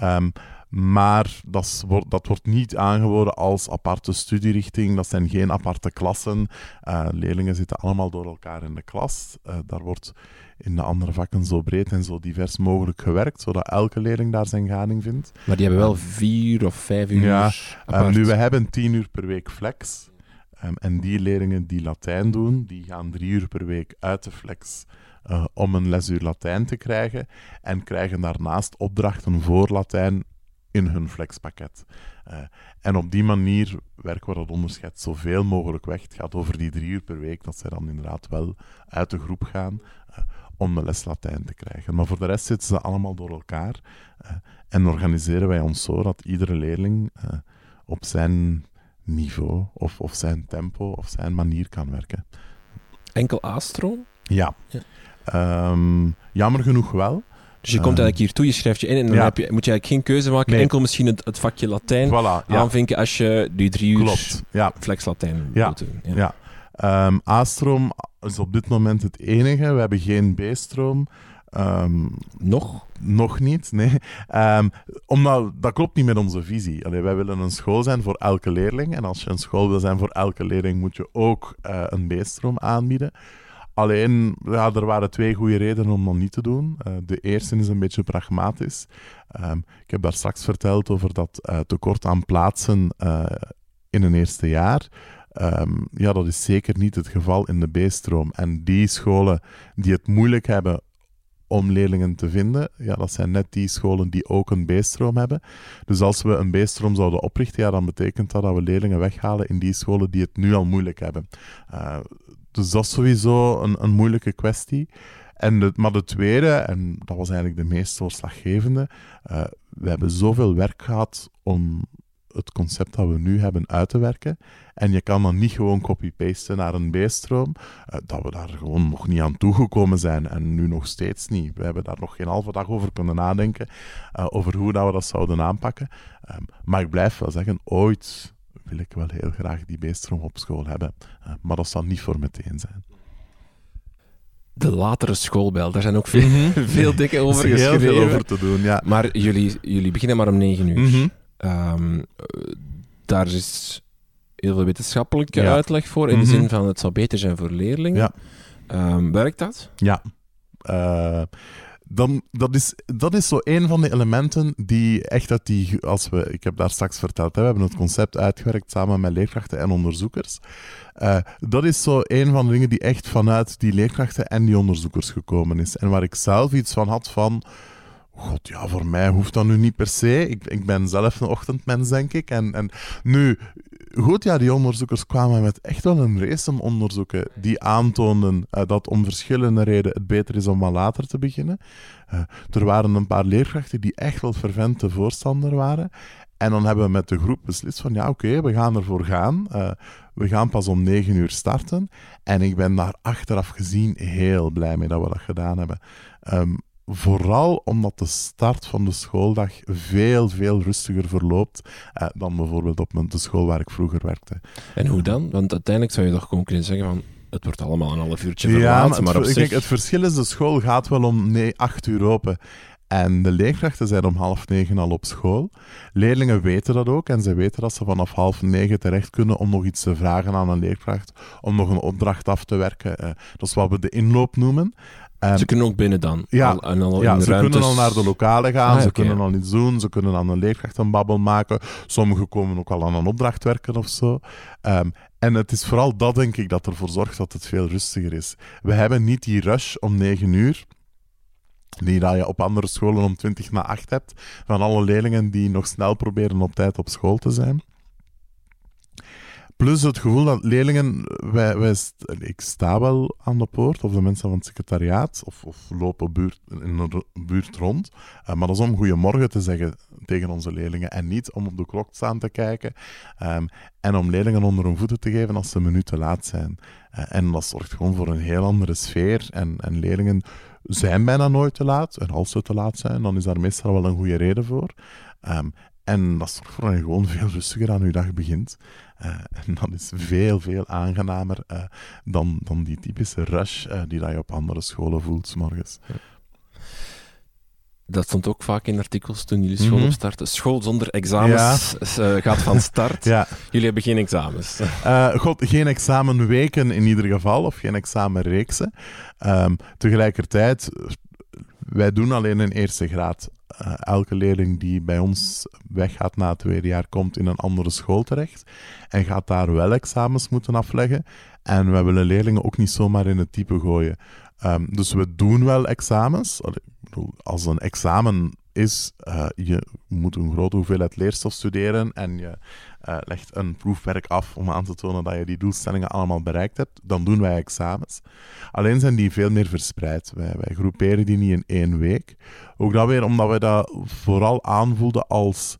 Um, maar dat, wordt- dat wordt niet aangeboden als aparte studierichting. Dat zijn geen aparte klassen. Eh, leerlingen zitten allemaal door elkaar in de klas. Eh, daar wordt in de andere vakken zo breed en zo divers mogelijk gewerkt, zodat elke leerling daar zijn gading vindt. Maar die hebben wel vier of vijf uur Ja. Ehm, nu, we hebben tien uur per week flex. Ehm, en die leerlingen die Latijn doen, die gaan drie uur per week uit de flex eh, om een lesuur Latijn te krijgen. En krijgen daarnaast opdrachten voor Latijn in hun flexpakket. Eh, en op die manier werken we dat onderscheid zoveel mogelijk weg. Het gaat over die drie uur per week, dat zij dan inderdaad wel uit de groep gaan om de les Latijn te krijgen. Maar voor de rest zitten ze allemaal door elkaar. eh, en organiseren wij ons zo dat iedere leerling eh, op zijn niveau of, of zijn tempo of zijn manier kan werken. Enkel A-stroom. Ja. Ja. Ehm, jammer genoeg wel. Dus je komt Eh, eigenlijk hier toe, je schrijft je in en dan ja. heb je, moet je eigenlijk geen keuze maken. Nee. Enkel misschien het, het vakje Latijn Voilà, ja, aanvinken als je die drie uur klopt. Ja, flex Latijn Ja. wilt doen. Ja. Ehm, A-stroom is op dit moment het enige. We hebben geen B-stroom. Ehm, Nog? nog niet, nee. Ehm, omdat, dat klopt niet met onze visie. Allee, wij willen een school zijn voor elke leerling. En als je een school wil zijn voor elke leerling, moet je ook eh, een B-stroom aanbieden. Alleen, ja, er waren twee goede redenen om dat niet te doen. Eh, de eerste is een beetje pragmatisch. Ik heb daar straks verteld over dat eh, tekort aan plaatsen in een eerste jaar. Ehm, ja, dat is zeker niet het geval in de B-stroom. En die scholen die het moeilijk hebben om leerlingen te vinden, ja, dat zijn net die scholen die ook een B-stroom hebben. Dus als we een B-stroom zouden oprichten, ja, dan betekent dat dat we leerlingen weghalen in die scholen die het nu al moeilijk hebben. Eh, dus dat is sowieso een, een moeilijke kwestie. En de, maar de tweede, en dat was eigenlijk de meest doorslaggevende, eh, we hebben zoveel werk gehad om het concept dat we nu hebben uit te werken. En je kan dan niet gewoon copy-pasten naar een B-stroom, eh, dat we daar gewoon nog niet aan toegekomen zijn en nu nog steeds niet. We hebben daar nog geen halve dag over kunnen nadenken, eh, over hoe dat we dat zouden aanpakken. Ehm, maar ik blijf wel zeggen, ooit wil ik wel heel graag die B-stroom op school hebben. Eh, maar dat zal niet voor meteen zijn. De latere schoolbel, daar zijn ook veel, (laughs) veel dikke over Er heel geschreven. veel over te doen, ja. Maar jullie, jullie beginnen maar om negen uur. Mhm. Eh, daar is heel veel wetenschappelijke Ja. uitleg voor, in Mhm. de zin van het zou beter zijn voor leerlingen. Ja. Ehm, werkt dat? Ja. Eh, dan, dat, is, dat is zo een van de elementen die echt uit die... Als we, ik heb daar straks verteld, hè, we hebben het concept uitgewerkt samen met leerkrachten en onderzoekers. Eh, dat is zo een van de dingen die echt vanuit die leerkrachten en die onderzoekers gekomen is. En waar ik zelf iets van had van... God, ja, voor mij hoeft dat nu niet per se. Ik, ik ben zelf een ochtendmens, denk ik. En, en nu, goed, ja, die onderzoekers kwamen met echt wel een race aan onderzoeken die aantoonden eh, dat om verschillende redenen het beter is om wat later te beginnen. Eh, er waren een paar leerkrachten die echt wel fervente voorstander waren. En dan hebben we met de groep beslist van, ja, oké, we gaan ervoor gaan. Eh, we gaan pas om negen uur starten. En ik ben daar achteraf gezien heel blij mee dat we dat gedaan hebben. Ehm, Vooral omdat de start van de schooldag veel, veel rustiger verloopt eh, dan bijvoorbeeld op de school waar ik vroeger werkte. En hoe dan? Want uiteindelijk zou je toch gewoon kunnen zeggen van het wordt allemaal een half uurtje verlaat, maar maar, het, op ver- zich... het verschil is, de school gaat wel om nee, acht uur open. En de leerkrachten zijn om half negen al op school. Leerlingen weten dat ook en ze weten dat ze vanaf half negen terecht kunnen om nog iets te vragen aan een leerkracht, om nog een opdracht af te werken. Eh, dat is wat we de inloop noemen. Ze kunnen ook binnen dan. Ja, al, en al ja, in ze ruimtes- kunnen al naar de lokale gaan, Ah, ze kunnen al iets doen, ze kunnen aan een leerkracht een babbel maken. Sommigen komen ook al aan een opdracht werken of zo. Ehm, en het is vooral dat, denk ik, dat ervoor zorgt dat het veel rustiger is. We hebben niet die rush om 9 uur, die dat je op andere scholen om 20 na 8 hebt, van alle leerlingen die nog snel proberen op tijd op school te zijn. Plus het gevoel dat leerlingen, wij, wij, ik sta wel aan de poort, of de mensen van het secretariaat, of, of lopen buurt, in ro- buurt rond. Eh, maar dat is om goedemorgen te zeggen tegen onze leerlingen en niet om op de klok staan te kijken ehm, en om leerlingen onder hun voeten te geven als ze een minuut te laat zijn. Eh, en dat zorgt gewoon voor een heel andere sfeer en, en leerlingen zijn bijna nooit te laat. En als ze te laat zijn, dan is daar meestal wel een goede reden voor. Ehm, en dat zorgt voor dat je gewoon veel rustiger aan je dag begint. Eh, en dat is veel, veel aangenamer eh, dan, dan die typische rush eh, die dat je op andere scholen voelt, s morgens. dat stond ook vaak in artikels toen jullie school mm opstarten. School zonder examens ja. (laughs) gaat van start. ja. Jullie hebben geen examens. (laughs) God, geen examenweken in ieder geval, of geen examenreeksen. Um, tegelijkertijd, wij doen alleen een eerste graad. Uh, elke leerling die bij ons weggaat na het tweede jaar, komt in een andere school terecht en gaat daar wel examens moeten afleggen. En we willen leerlingen ook niet zomaar in het type gooien. Um, dus we doen wel examens. Als een examen is, uh, je moet een grote hoeveelheid leerstof studeren en je uh, legt een proefwerk af om aan te tonen dat je die doelstellingen allemaal bereikt hebt, dan doen wij examens. Alleen zijn die veel meer verspreid. Wij, groeperen die niet in één week. Ook dat weer omdat wij dat vooral aanvoelden als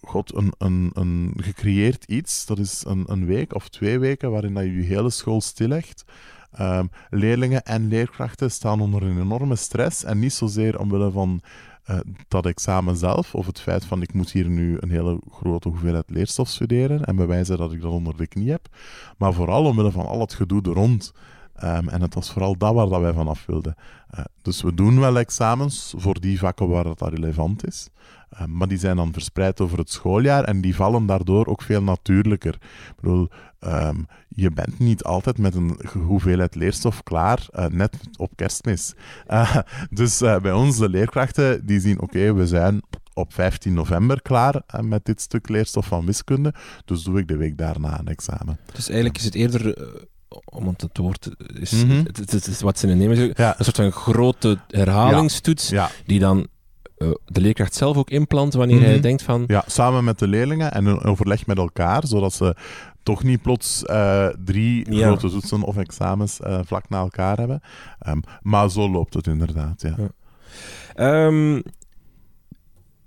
god, een, een, een gecreëerd iets. Dat is een, een week of twee weken waarin dat je je hele school stillegt. Um, leerlingen en leerkrachten staan onder een enorme stress en niet zozeer omwille van uh, dat examen zelf of het feit van ik moet hier nu een hele grote hoeveelheid leerstof studeren en bewijzen dat ik dat onder de knie heb, maar vooral omwille van al het gedoe rond. Um, en het was vooral dat waar dat wij vanaf wilden. Uh, dus we doen wel examens voor die vakken waar dat relevant is. Uh, maar die zijn dan verspreid over het schooljaar en die vallen daardoor ook veel natuurlijker. Ik bedoel, um, je bent niet altijd met een hoeveelheid leerstof klaar, uh, net op kerstmis. (laughs) dus bij ons, de leerkrachten, die zien, oké, we zijn op 15 november klaar met dit stuk leerstof van wiskunde, dus doe ik de week daarna een examen. Dus eigenlijk is het eerder om het het woord is, mm -hmm. het, het, is wat ze nemen, ja. een soort van grote herhalingstoets, ja. die dan de leerkracht zelf ook inplant wanneer mm -hmm. hij denkt van... Ja, samen met de leerlingen en een overleg met elkaar, zodat ze toch niet plots uh, drie ja. grote toetsen of examens uh, vlak na elkaar hebben. Um, maar zo loopt het inderdaad, ja. Um,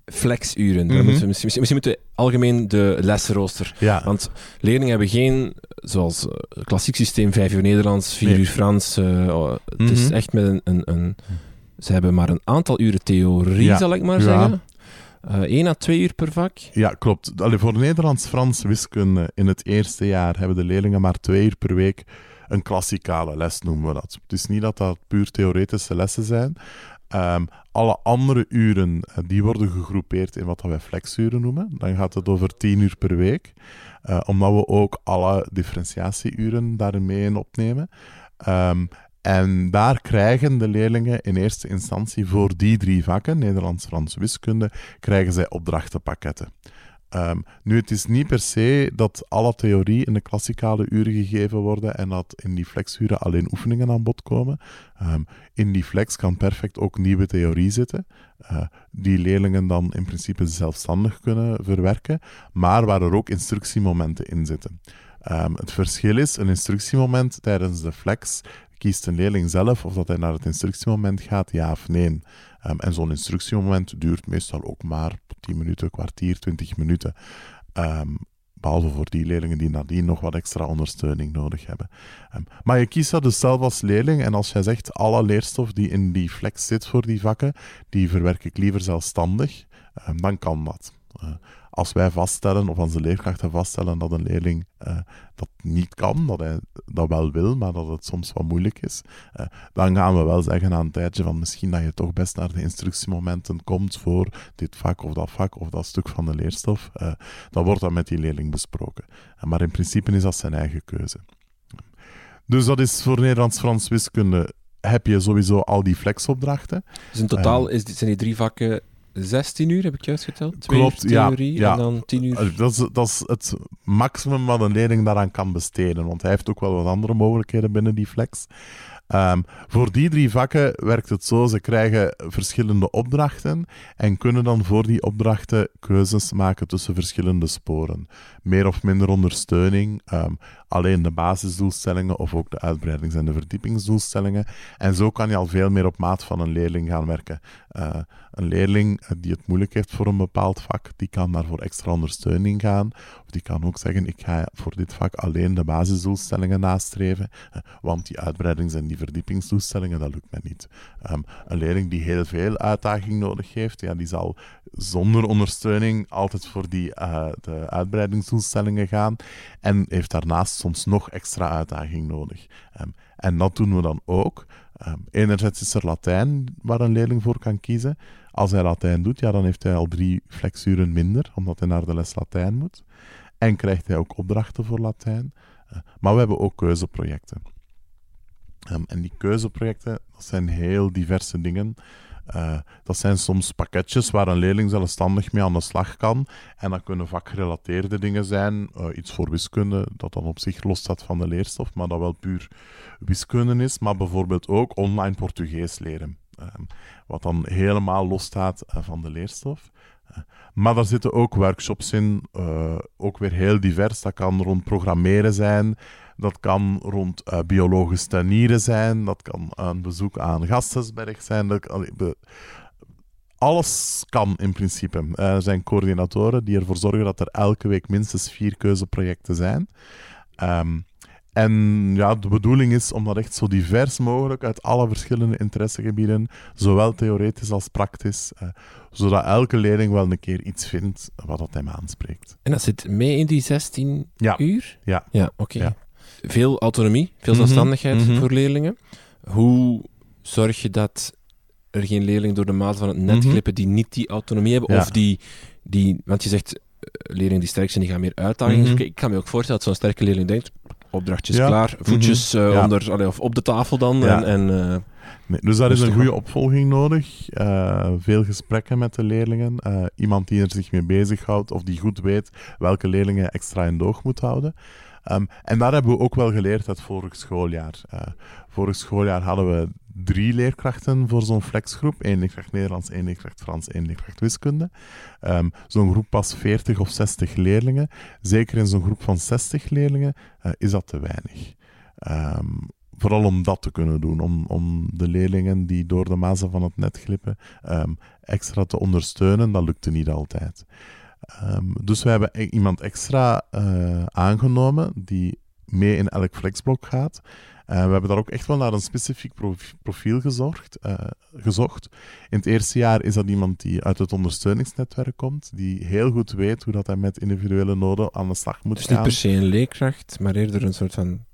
flexuren. Mm -hmm. moeten misschien, misschien moeten we algemeen de lesrooster. Ja. Want leerlingen hebben geen, zoals klassiek systeem, vijf uur Nederlands, vier nee. uur Frans. Uh, oh, mm -hmm. Het is mhm. echt met een, een, een, Ze hebben maar een aantal uren theorie, ja. zal ik maar ja. zeggen. Uh, één à twee uur per vak? Ja, klopt. Allee, voor Nederlands, Frans, wiskunde in het eerste jaar hebben de leerlingen maar twee uur per week een klassikale les, noemen we dat. Het is niet dat dat puur theoretische lessen zijn. Um, alle andere uren eh, die worden gegroepeerd in wat wij flexuren noemen. Dan gaat het over 10 uur per week, uh, omdat we ook alle differentiatieuren daarmee in opnemen. Um, en daar krijgen de leerlingen in eerste instantie voor die drie vakken, Nederlands, Frans, Wiskunde, krijgen zij opdrachtenpakketten. Um, nu, het is niet per se dat alle theorie in de klassikale uren gegeven worden en dat in die flexuren alleen oefeningen aan bod komen. Um, in die flex kan perfect ook nieuwe theorie zitten, uh, die leerlingen dan in principe zelfstandig kunnen verwerken, maar waar er ook instructiemomenten in zitten. Um, het verschil is, een instructiemoment tijdens de flex kiest een leerling zelf of dat hij naar het instructiemoment gaat, ja of nee. Um, en zo'n instructiemoment duurt meestal ook maar 10 minuten, kwartier, 20 minuten. Um, behalve voor die leerlingen die nadien nog wat extra ondersteuning nodig hebben. Um, maar je kiest dat dus zelf als leerling en als jij zegt alle leerstof die in die flex zit voor die vakken, die verwerk ik liever zelfstandig, dan kan dat. Uh, als wij vaststellen, of onze leerkrachten vaststellen, dat een leerling uh, dat niet kan, dat hij dat wel wil, maar dat het soms wat moeilijk is, uh, dan gaan we wel zeggen aan een tijdje van misschien dat je toch best naar de instructiemomenten komt voor dit vak of dat vak of dat stuk van de leerstof. Uh, dan wordt dat met die leerling besproken. maar in principe is dat zijn eigen keuze. Dus dat is voor Nederlands-Frans wiskunde heb je sowieso al die flexopdrachten. Dus in totaal is, zijn die drie vakken 16 uur, heb ik juist geteld? Twee Klopt, uur theorie ja, ja. en dan 10 uur. Dat is, dat is het maximum wat een leerling daaraan kan besteden. Want hij heeft ook wel wat andere mogelijkheden binnen die flex. Um, voor die drie vakken werkt het zo: ze krijgen verschillende opdrachten en kunnen dan voor die opdrachten keuzes maken tussen verschillende sporen. Meer of minder ondersteuning, um, alleen de basisdoelstellingen of ook de uitbreidings- en de verdiepingsdoelstellingen. En zo kan je al veel meer op maat van een leerling gaan werken. Uh, een leerling die het moeilijk heeft voor een bepaald vak, die kan daarvoor extra ondersteuning gaan. Die kan ook zeggen, ik ga voor dit vak alleen de basisdoelstellingen nastreven, want die uitbreidings- en die verdiepingsdoelstellingen, dat lukt mij niet. Um, een leerling die heel veel uitdaging nodig heeft, ja, die zal zonder ondersteuning altijd voor die, uh, de uitbreidingsdoelstellingen gaan en heeft daarnaast soms nog extra uitdaging nodig. Um, en dat doen we dan ook. Um, enerzijds is er Latijn waar een leerling voor kan kiezen. Als hij Latijn doet, ja, dan heeft hij al drie flexuren minder, omdat hij naar de les Latijn moet. En krijgt hij ook opdrachten voor Latijn. Uh, maar we hebben ook keuzeprojecten. Um, en die keuzeprojecten, dat zijn heel diverse dingen. Uh, dat zijn soms pakketjes waar een leerling zelfstandig mee aan de slag kan. En dat kunnen vakgerelateerde dingen zijn. Uh, iets voor wiskunde, dat dan op zich losstaat van de leerstof, maar dat wel puur wiskunde is. Maar bijvoorbeeld ook online Portugees leren. Uh, wat dan helemaal losstaat uh, van de leerstof. Maar daar zitten ook workshops in, ook weer heel divers. Dat kan rond programmeren zijn, dat kan rond uh, biologisch tuinieren zijn. Dat kan een bezoek aan Gastensberg zijn. Dat, alles kan in principe. Uh, er zijn coördinatoren die ervoor zorgen dat er elke week minstens vier keuzeprojecten zijn. Um, en ja, de bedoeling is om dat echt zo divers mogelijk uit alle verschillende interessegebieden, zowel theoretisch als praktisch, uh, zodat elke leerling wel een keer iets vindt wat dat hem aanspreekt. En dat zit mee in die 16 ja. uur? Ja. Ja, oké. Okay. Ja veel autonomie, veel mhm, zelfstandigheid mm -hmm. voor leerlingen. Hoe zorg je dat er geen leerlingen door de maat van het net mhm. glippen die niet die autonomie hebben? Of die, die, want je zegt, uh, leerlingen die sterk zijn, die gaan meer uitdagingen mhm. Ik kan me ook voorstellen dat zo'n sterke leerling denkt, opdrachtjes klaar, voetjes uh, onder, allee, of op de tafel dan. En, en uh, Nee, dus daar is een goede opvolging nodig. Uh, veel gesprekken met de leerlingen. Iemand die er zich mee bezighoudt of die goed weet welke leerlingen extra in doog moet houden. Um, en daar hebben we ook wel geleerd het vorig schooljaar. Uh, vorig schooljaar hadden we drie leerkrachten voor zo'n flexgroep. Eén leerkracht Nederlands, één leerkracht Frans, één leerkracht wiskunde. Um, zo'n groep pas 40 of 60 leerlingen. Zeker in zo'n groep van 60 leerlingen uh, is dat te weinig. Um, vooral om dat te kunnen doen, om, om de leerlingen die door de mazen van het net glippen extra te ondersteunen, dat lukte niet altijd. Um, dus we hebben e-, iemand extra uh, aangenomen die mee in elk flexblok gaat. Uh, we hebben daar ook echt wel naar een specifiek profiel gezorgd, uh, gezocht. In het eerste jaar is dat iemand die uit het ondersteuningsnetwerk komt, die heel goed weet hoe dat hij met individuele noden aan de slag moet dus gaan. Dus niet per se een leerkracht, maar eerder een soort van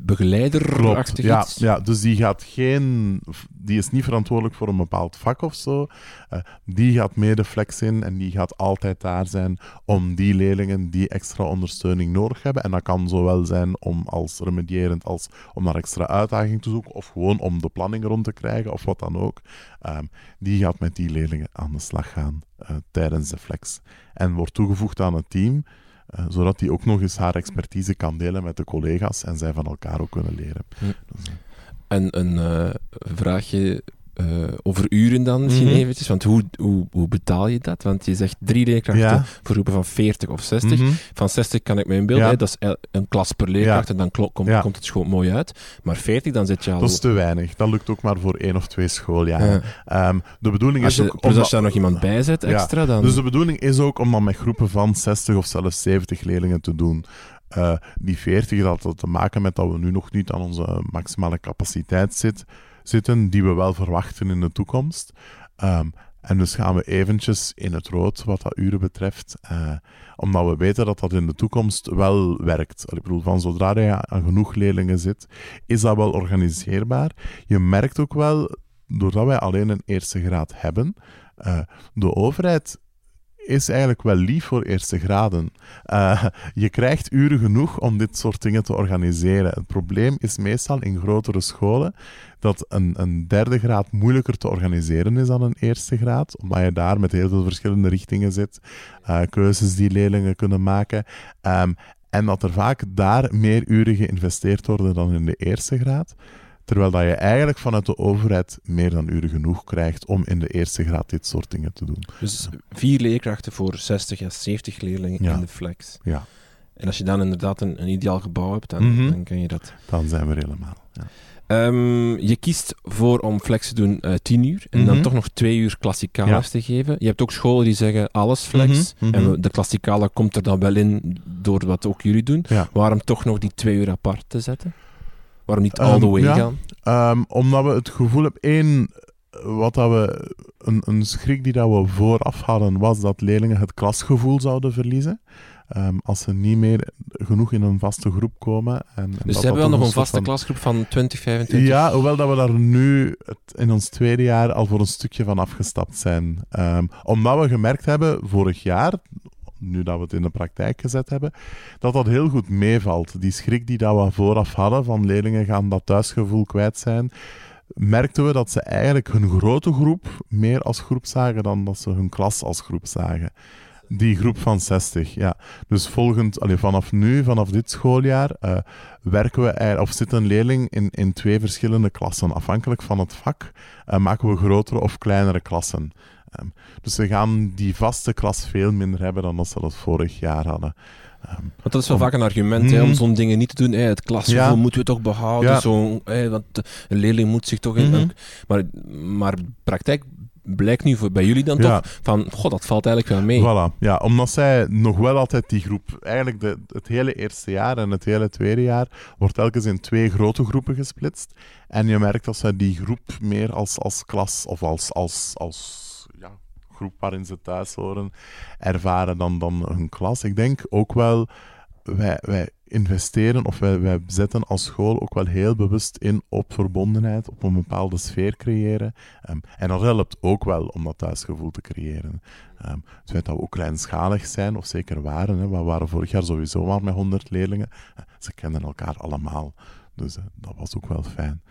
begeleider ja, ja, dus die gaat geen... Die is niet verantwoordelijk voor een bepaald vak of zo. Uh, die gaat mee de flex in en die gaat altijd daar zijn om die leerlingen die extra ondersteuning nodig hebben. En dat kan zowel zijn om als remedierend als om naar extra uitdaging te zoeken of gewoon om de planning rond te krijgen of wat dan ook. Um, die gaat met die leerlingen aan de slag gaan uh, tijdens de flex. En wordt toegevoegd aan het team uh, zodat hij ook nog eens haar expertise kan delen met de collega's en zij van elkaar ook kunnen leren. Hm. Dus, en een uh, vraagje uh, over uren dan misschien mm -hmm. eventjes, want hoe, hoe, hoe betaal je dat? Want je zegt drie leerkrachten ja. voor groepen van 40 of 60. Mm -hmm. Van 60 kan ik me inbeelden, ja. dat is een klas per leerkracht en dan komt, komt het gewoon mooi uit. Maar 40, dan zit je al... Dat is te weinig. Dat lukt ook maar voor één of twee schooljaren. Um, de bedoeling als je, is ook... Dus als je daar nog iemand bij zet extra, dan... Dus de bedoeling is ook om dan met groepen van 60 of zelfs 70 leerlingen te doen. Uh, die 40, dat had te maken met dat we nu nog niet aan onze maximale capaciteit zitten zitten die we wel verwachten in de toekomst. Um, en dus gaan we eventjes in het rood wat dat uren betreft, uh, omdat we weten dat dat in de toekomst wel werkt. Ik bedoel, van zodra je aan genoeg leerlingen zit, is dat wel organiseerbaar. Je merkt ook wel, doordat wij alleen een eerste graad hebben, uh, de overheid is eigenlijk wel lief voor eerste graden. Uh, je krijgt uren genoeg om dit soort dingen te organiseren. Het probleem is meestal in grotere scholen dat een, een derde graad moeilijker te organiseren is dan een eerste graad, omdat je daar met heel veel verschillende richtingen zit, uh, keuzes die leerlingen kunnen maken. Um, en dat er vaak daar meer uren geïnvesteerd worden dan in de eerste graad. Terwijl dat je eigenlijk vanuit de overheid meer dan uren genoeg krijgt om in de eerste graad dit soort dingen te doen. Dus vier leerkrachten voor 60 à 70 leerlingen ja. in de flex. Ja. En als je dan inderdaad een, een ideaal gebouw hebt, dan, mm -hmm. dan kan je dat... Dan zijn we er helemaal, ja. Um, je kiest voor om flex te doen uh, 10 uur en mm -hmm. dan toch nog twee uur klassikaal ja. te geven. Je hebt ook scholen die zeggen alles flex. Mm -hmm. En de klassikale komt er dan wel in door wat ook jullie doen. Ja. Waarom toch nog die twee uur apart te zetten? Waarom niet all the way um, ja, gaan? Um, omdat we het gevoel hebben, één, wat dat we, een, een schrik die dat we vooraf hadden, was dat leerlingen het klasgevoel zouden verliezen. ehm, als ze niet meer genoeg in een vaste groep komen. En, en Dus ze hebben wel nog een vaste van- klasgroep van 20, 25? Ja, hoewel dat we daar nu het, in ons tweede jaar al voor een stukje van afgestapt zijn. Ehm, omdat we gemerkt hebben vorig jaar, nu dat we het in de praktijk gezet hebben, dat dat heel goed meevalt. Die schrik die dat we vooraf hadden van leerlingen gaan dat thuisgevoel kwijt zijn, merkten we dat ze eigenlijk hun grote groep meer als groep zagen dan dat ze hun klas als groep zagen. Die groep van 60, ja. Dus volgend, allee, vanaf nu, vanaf dit schooljaar, eh, werken we, of zit een leerling in, in twee verschillende klassen. Afhankelijk van het vak eh, maken we grotere of kleinere klassen. Ehm, dus ze gaan die vaste klas veel minder hebben dan dat ze dat vorig jaar hadden. Ehm, Want dat is wel vaak een argument hè, Mhm. om zo'n dingen niet te doen. Hè. Het klasgevoel Ja. moeten we toch behouden. Ja. Zo, hè, want een leerling moet zich toch... In, Mhm. maar, maar praktijk blijkt nu voor, bij jullie dan Ja. toch van... God, dat valt eigenlijk wel mee. Voilà, ja, omdat zij nog wel altijd die groep, eigenlijk de, het hele eerste jaar en het hele tweede jaar, wordt telkens in twee grote groepen gesplitst. En je merkt dat zij die groep meer als, als klas of als, als, als groep waarin ze thuis horen ervaren dan, dan hun klas. Ik denk ook wel, wij, wij investeren of wij, wij zetten als school ook wel heel bewust in op verbondenheid, op een bepaalde sfeer creëren. Ehm, en dat helpt ook wel om dat thuisgevoel te creëren. Ehm, het feit dat we ook kleinschalig zijn, of zeker waren, hè, we waren vorig jaar sowieso maar met 100 leerlingen, eh, ze kennen elkaar allemaal. Dus eh, dat was ook wel fijn.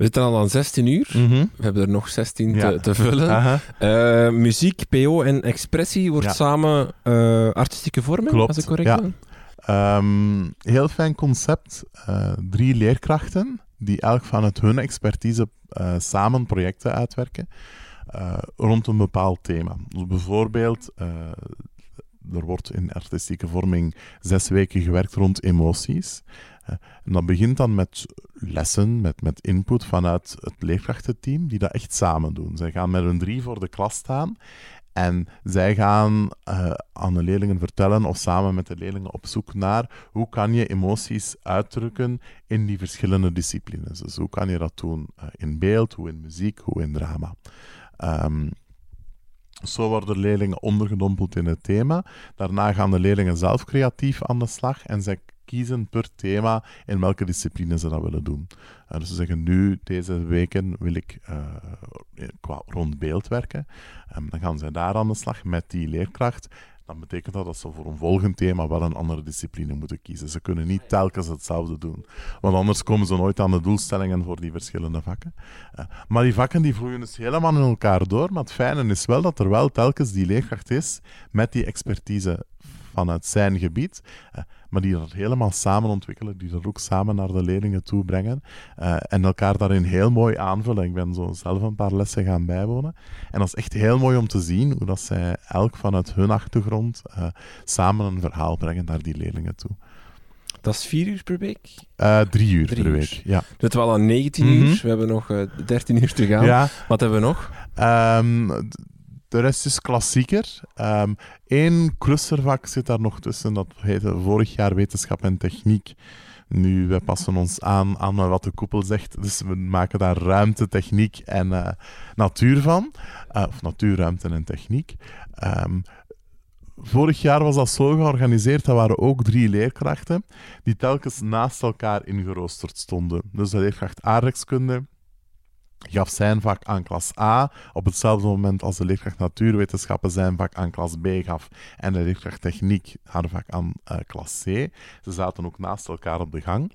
We zitten al aan 16 uur. We hebben er nog 16 Ja. te, te vullen. Eh, muziek, PO en expressie wordt Ja. samen eh, artistieke vormen, Klopt, als ik correct ja. Ehm, heel fijn concept. Eh, drie leerkrachten die elk vanuit hun expertise samen projecten uitwerken rond een bepaald thema. Dus bijvoorbeeld, er wordt in artistieke vorming zes weken gewerkt rond emoties. Eh, en dat begint dan met lessen, met, met input vanuit het leerkrachtenteam, die dat echt samen doen. Zij gaan met hun drie voor de klas staan en zij gaan eh, aan de leerlingen vertellen of samen met de leerlingen op zoek naar hoe kan je emoties uitdrukken in die verschillende disciplines. Dus hoe kan je dat doen eh, in beeld, hoe in muziek, hoe in drama. Ehm, zo worden leerlingen ondergedompeld in het thema. Daarna gaan de leerlingen zelf creatief aan de slag en zij kiezen per thema in welke discipline ze dat willen doen. Eh, dus ze zeggen nu, deze weken wil ik eh, qua rond beeld werken. Ehm, dan gaan zij daar aan de slag met die leerkracht. Dan betekent dat dat ze voor een volgend thema wel een andere discipline moeten kiezen. Ze kunnen niet telkens hetzelfde doen. Want anders komen ze nooit aan de doelstellingen voor die verschillende vakken. Eh, maar die vakken die vloeien dus helemaal in elkaar door. Maar het fijne is wel dat er wel telkens die leerkracht is met die expertise vanuit zijn gebied. eh, maar die dat helemaal samen ontwikkelen, die dat ook samen naar de leerlingen toe brengen. eh, en elkaar daarin heel mooi aanvullen. Ik ben zo zelf een paar lessen gaan bijwonen. En dat is echt heel mooi om te zien hoe dat zij elk vanuit hun achtergrond eh, samen een verhaal brengen naar die leerlingen toe. Dat is vier uur per week. Drie uur Drie per uur. week. Ja. We zitten wel aan 19 Mhm. uur. We hebben nog eh 13 uur te gaan. ja. Wat hebben we nog? Ehm, de rest is klassieker. Eén clustervak zit daar nog tussen. Dat heette vorig jaar wetenschap en techniek. Nu, wij passen ons aan aan wat de koepel zegt. Dus we maken daar ruimte, techniek en eh, natuur van. Eh, of natuur, ruimte en techniek. Ehm, vorig jaar was dat zo georganiseerd. Dat waren ook drie leerkrachten die telkens naast elkaar ingeroosterd stonden. Dus de leerkracht aardrijkskunde gaf zijn vak aan klas A op hetzelfde moment als de leerkracht natuurwetenschappen zijn vak aan klas B gaf en de leerkracht techniek haar vak aan eh, klas C. Ze zaten ook naast elkaar op de gang.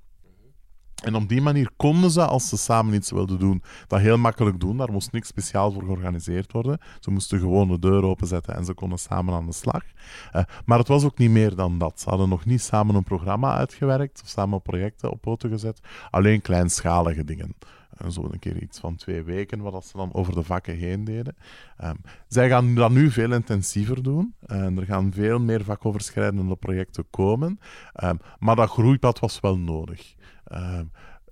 En op die manier konden ze, als ze samen iets wilden doen, dat heel makkelijk doen. Daar moest niks speciaal voor georganiseerd worden. Ze moesten gewoon de deur openzetten en ze konden samen aan de slag. Eh, maar het was ook niet meer dan dat. Ze hadden nog niet samen een programma uitgewerkt of samen projecten op poten gezet. Alleen kleinschalige dingen. En zo een keer iets van twee weken, wat ze dan over de vakken heen deden. Ehm, zij gaan dat nu veel intensiever doen. En er gaan veel meer vakoverschrijdende projecten komen. Ehm, maar dat groeipad was wel nodig.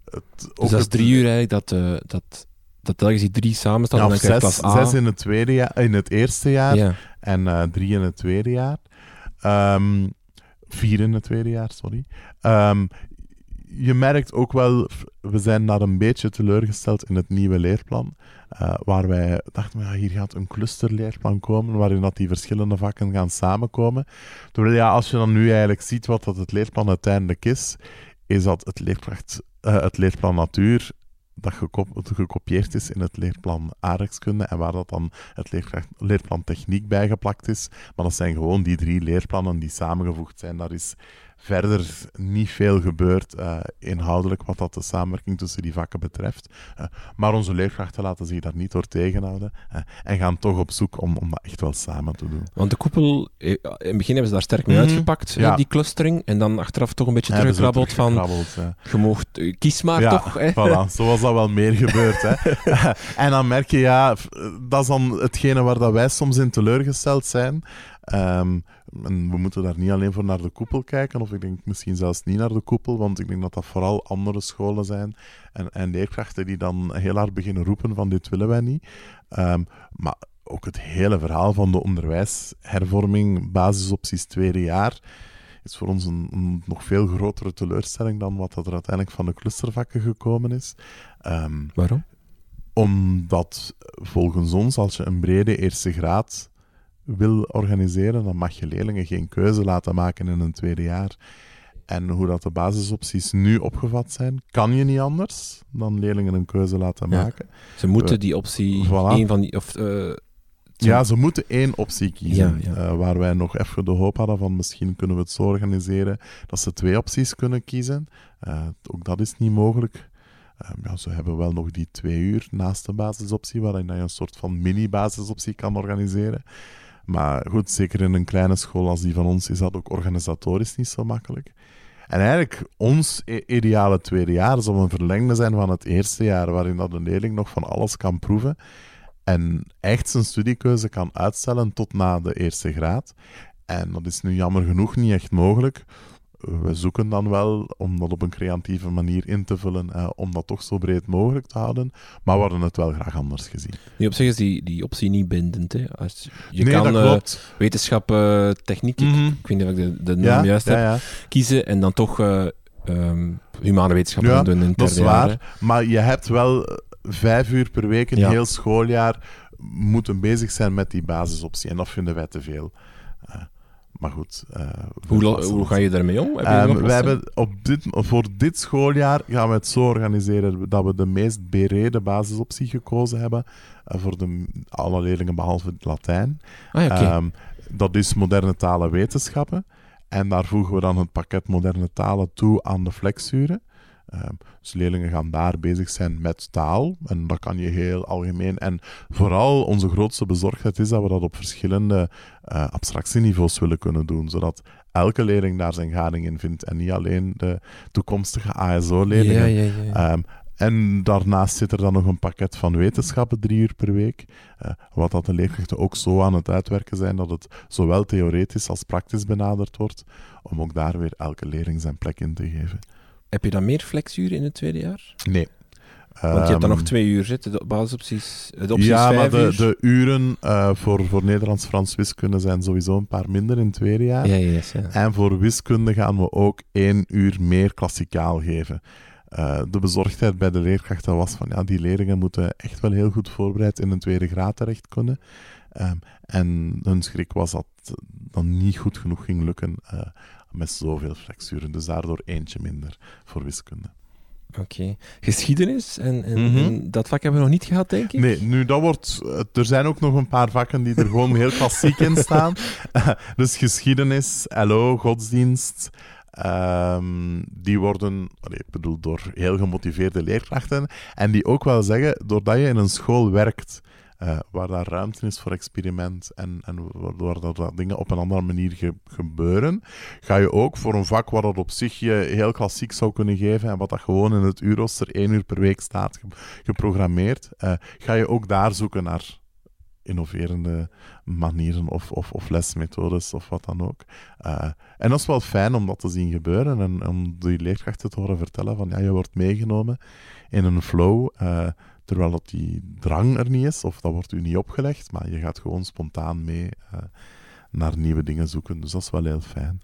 Het, Dus dat is drie uur eigenlijk dat, eh, dat, dat telkens die drie samen staan. ja, dan zes, klas A. zes in, het tweede jaar, in het eerste jaar Ja. en eh, drie in het tweede jaar. Vier in het tweede jaar, sorry. Je merkt ook wel, we zijn daar een beetje teleurgesteld in het nieuwe leerplan. Uh, waar wij dachten, ja, hier gaat een clusterleerplan komen, waarin dat die verschillende vakken gaan samenkomen. Terwijl ja, als je dan nu eigenlijk ziet wat dat het leerplan uiteindelijk is, is dat het, leerkracht, uh, het leerplan natuur dat gekopieerd is in het leerplan aardrijkskunde en waar dat dan het leerplan techniek bijgeplakt is. Maar dat zijn gewoon die drie leerplannen die samengevoegd zijn. Daar is verder niet veel gebeurd uh, inhoudelijk wat dat de samenwerking tussen die vakken betreft. Uh, maar onze leerkrachten laten zich daar niet door tegenhouden uh, en gaan toch op zoek om, om dat echt wel samen te doen. Want de koepel, in het begin hebben ze daar sterk mee mm uitgepakt, ja. die clustering, en dan achteraf toch een beetje teruggekrabbeld van, je mocht, kies maar ja, toch. Hè? Voilà, zo was dat wel meer gebeurd. hè. (laughs) en dan merk je, ja, dat is dan hetgene waar dat wij soms in teleurgesteld zijn. Um, en we moeten daar niet alleen voor naar de koepel kijken, of ik denk misschien zelfs niet naar de koepel, want ik denk dat dat vooral andere scholen zijn en, en leerkrachten die dan heel hard beginnen roepen van dit willen wij niet. Um, maar ook het hele verhaal van de onderwijshervorming, basisopties tweede jaar, is voor ons een, een, nog veel grotere teleurstelling dan wat er uiteindelijk van de clustervakken gekomen is. Um, Waarom? Omdat volgens ons, als je een brede eerste graad wil organiseren, dan mag je leerlingen geen keuze laten maken in een tweede jaar. En hoe dat de basisopties nu opgevat zijn, kan je niet anders dan leerlingen een keuze laten maken. Ze moeten die optie, voilà. één van die... Of, uh, ja, ze moeten één optie kiezen. Ja, ja. Uh, waar wij nog even de hoop hadden van misschien kunnen we het zo organiseren dat ze twee opties kunnen kiezen. Uh, ook dat is niet mogelijk. ja, ze hebben wel nog die twee uur naast de basisoptie, waarin je een soort van mini-basisoptie kan organiseren. Maar goed, zeker in een kleine school als die van ons is dat ook organisatorisch niet zo makkelijk. En eigenlijk, ons ideale tweede jaar zal een verlengde zijn van het eerste jaar, waarin dat een leerling nog van alles kan proeven en echt zijn studiekeuze kan uitstellen tot na de eerste graad. En dat is nu jammer genoeg niet echt mogelijk, we zoeken dan wel om dat op een creatieve manier in te vullen, eh, om dat toch zo breed mogelijk te houden. Maar we hadden het wel graag anders gezien. Nu op zich is die, die optie niet bindend. Hè? Als je nee, kan uh, wetenschap, uh, techniek, mm -hmm. ik, weet niet of ik de, de naam juist ja, heb, kiezen en dan toch um, humane wetenschappen ja, doen in dat is waar. Maar je hebt wel vijf uur per week, een heel schooljaar, moeten bezig zijn met die basisoptie. En dat vinden wij te veel. Maar goed. Uh, hoe, hoe ga je daarmee om? Heb um, wij hebben op dit, voor dit schooljaar gaan we het zo organiseren dat we de meest berede basisoptie gekozen hebben uh, voor de, alle leerlingen behalve het Latijn. Ah, okay. um, dat is moderne talen wetenschappen. En daar voegen we dan het pakket moderne talen toe aan de flexuren. Um, dus leerlingen gaan daar bezig zijn met taal. En dat kan je heel algemeen. En vooral onze grootste bezorgdheid is dat we dat op verschillende uh, abstractieniveaus willen kunnen doen. Zodat elke leerling daar zijn gading in vindt. En niet alleen de toekomstige ASO-leerlingen. Ja, ja, ja. Um, en daarnaast zit er dan nog een pakket van wetenschappen drie uur per week. Uh, wat dat de leerkrachten ook zo aan het uitwerken zijn dat het zowel theoretisch als praktisch benaderd wordt. Om ook daar weer elke leerling zijn plek in te geven. Heb je dan meer flexuren in het tweede jaar? Nee. Want je hebt dan nog ehm, twee uur zitten, de basisopties, de opties Ja, maar de, de uren uh, voor, voor Nederlands, Frans, wiskunde zijn sowieso een paar minder in het tweede jaar. Ja, yes, ja. En voor wiskunde gaan we ook één uur meer klassikaal geven. Uh, de bezorgdheid bij de leerkrachten was van, ja, die leerlingen moeten echt wel heel goed voorbereid in een tweede graad terecht kunnen. Um, en hun schrik was dat dan niet goed genoeg ging lukken. Uh, met zoveel flexuren. Dus daardoor eentje minder voor wiskunde. Oké. Geschiedenis, en, en, mhm. dat vak hebben we nog niet gehad, denk ik? Nee, nu dat wordt... Er zijn ook nog een paar vakken die er gewoon heel klassiek in staan. (laughs) dus geschiedenis, LO, godsdienst... Um, die worden, ik bedoel, door heel gemotiveerde leerkrachten. En die ook wel zeggen, doordat je in een school werkt uh, waar daar ruimte is voor experiment en, en waardoor dat dingen op een andere manier gebeuren, ga je ook voor een vak waar dat op zich je heel klassiek zou kunnen geven en wat dat gewoon in het uurrooster één uur per week staat geprogrammeerd, uh, ga je ook daar zoeken naar innoverende manieren of, of, of, lesmethodes of wat dan ook. Uh, en dat is wel fijn om dat te zien gebeuren en om die leerkrachten te horen vertellen van ja, je wordt meegenomen in een flow. Terwijl dat die drang er niet is, of dat wordt u niet opgelegd, maar je gaat gewoon spontaan mee uh, naar nieuwe dingen zoeken. Dus dat is wel heel fijn.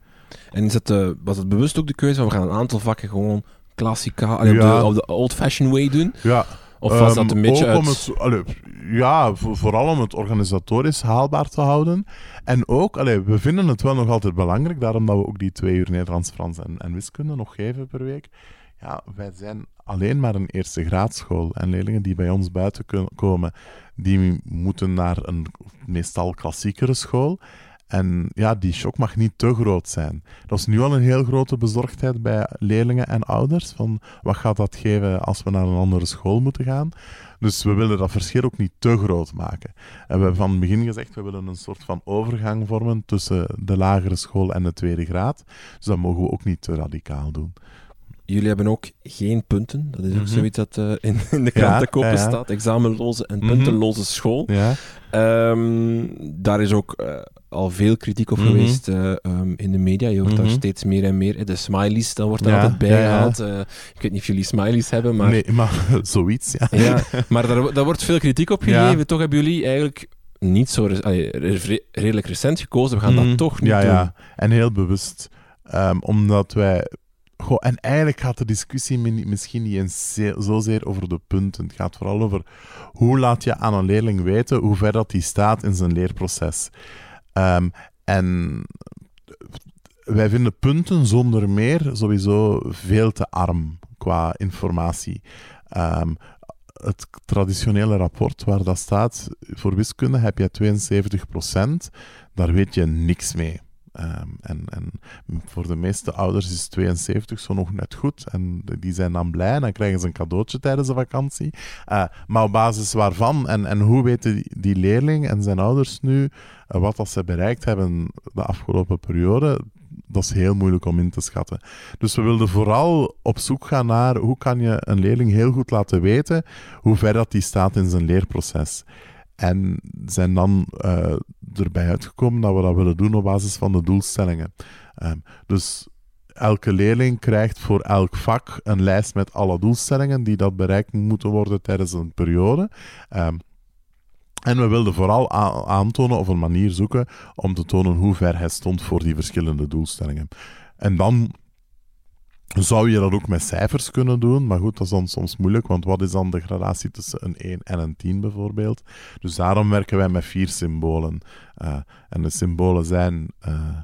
En is het, uh, was het bewust ook de keuze van we gaan een aantal vakken gewoon klassica, Ja. op, de, old-fashioned way doen? Ja, Of was dat Ehm, een beetje uit... om het, allee, ja, voor- vooral om het organisatorisch haalbaar te houden. En ook, allee, we vinden het wel nog altijd belangrijk, daarom dat we ook die twee uur Nederlands, Frans en, en wiskunde nog geven per week. Ja, wij zijn alleen maar een eerste graadschool. En leerlingen die bij ons buiten komen, die moeten naar een meestal klassiekere school. En ja, die shock mag niet te groot zijn. Dat is nu al een heel grote bezorgdheid bij leerlingen en ouders. Van wat gaat dat geven als we naar een andere school moeten gaan? Dus we willen dat verschil ook niet te groot maken. En we hebben van het begin gezegd, we willen een soort van overgang vormen tussen de lagere school en de tweede graad. Dus dat mogen we ook niet te radicaal doen. Jullie hebben ook geen punten. Dat is ook Mhm. zoiets dat eh, in, in de Ja, krantenkoppen ja, ja. staat. Examenloze en Mhm. puntenloze school. Ja, Ehm, daar is ook eh, al veel kritiek op Mhm. geweest eh, ehm, in de media. Je hoort daar Mhm. steeds meer en meer. De smileys, dat wordt er altijd bij ja, ja. gehaald. Eh, ik weet niet of jullie smileys hebben, maar... Nee, maar (laughs) zoiets, ja. Ja, maar daar, daar wordt veel kritiek op gegeven. Toch hebben jullie eigenlijk niet zo allee, redelijk recent gekozen. We gaan dat toch niet doen. Ja, en heel bewust. Ehm, omdat wij... Goh, en eigenlijk gaat de discussie mi- misschien niet eens ze- zozeer over de punten. Het gaat vooral over hoe laat je aan een leerling weten hoe ver dat hij staat in zijn leerproces. Ehm, en wij vinden punten zonder meer sowieso veel te arm qua informatie. Ehm, het traditionele rapport waar dat staat, voor wiskunde heb je 72%, daar weet je niks mee. Ehm, en, en voor de meeste ouders is 72 zo nog net goed. En die zijn dan blij en dan krijgen ze een cadeautje tijdens de vakantie. Eh, maar op basis waarvan en, en hoe weten die, leerling en zijn ouders nu eh, wat dat ze bereikt hebben de afgelopen periode, dat is heel moeilijk om in te schatten. Dus we wilden vooral op zoek gaan naar hoe kan je een leerling heel goed laten weten hoe ver dat die staat in zijn leerproces. En zijn dan eh, erbij uitgekomen dat we dat willen doen op basis van de doelstellingen. Ehm, dus elke leerling krijgt voor elk vak een lijst met alle doelstellingen die dat bereikt moeten worden tijdens een periode. Ehm, en we wilden vooral aantonen of een manier zoeken om te tonen hoe ver hij stond voor die verschillende doelstellingen. En dan zou je dat ook met cijfers kunnen doen, maar goed, dat is dan soms moeilijk, want wat is dan de gradatie tussen een 1 en een 10 bijvoorbeeld? Dus daarom werken wij met vier symbolen. Eh, en de symbolen zijn, eh,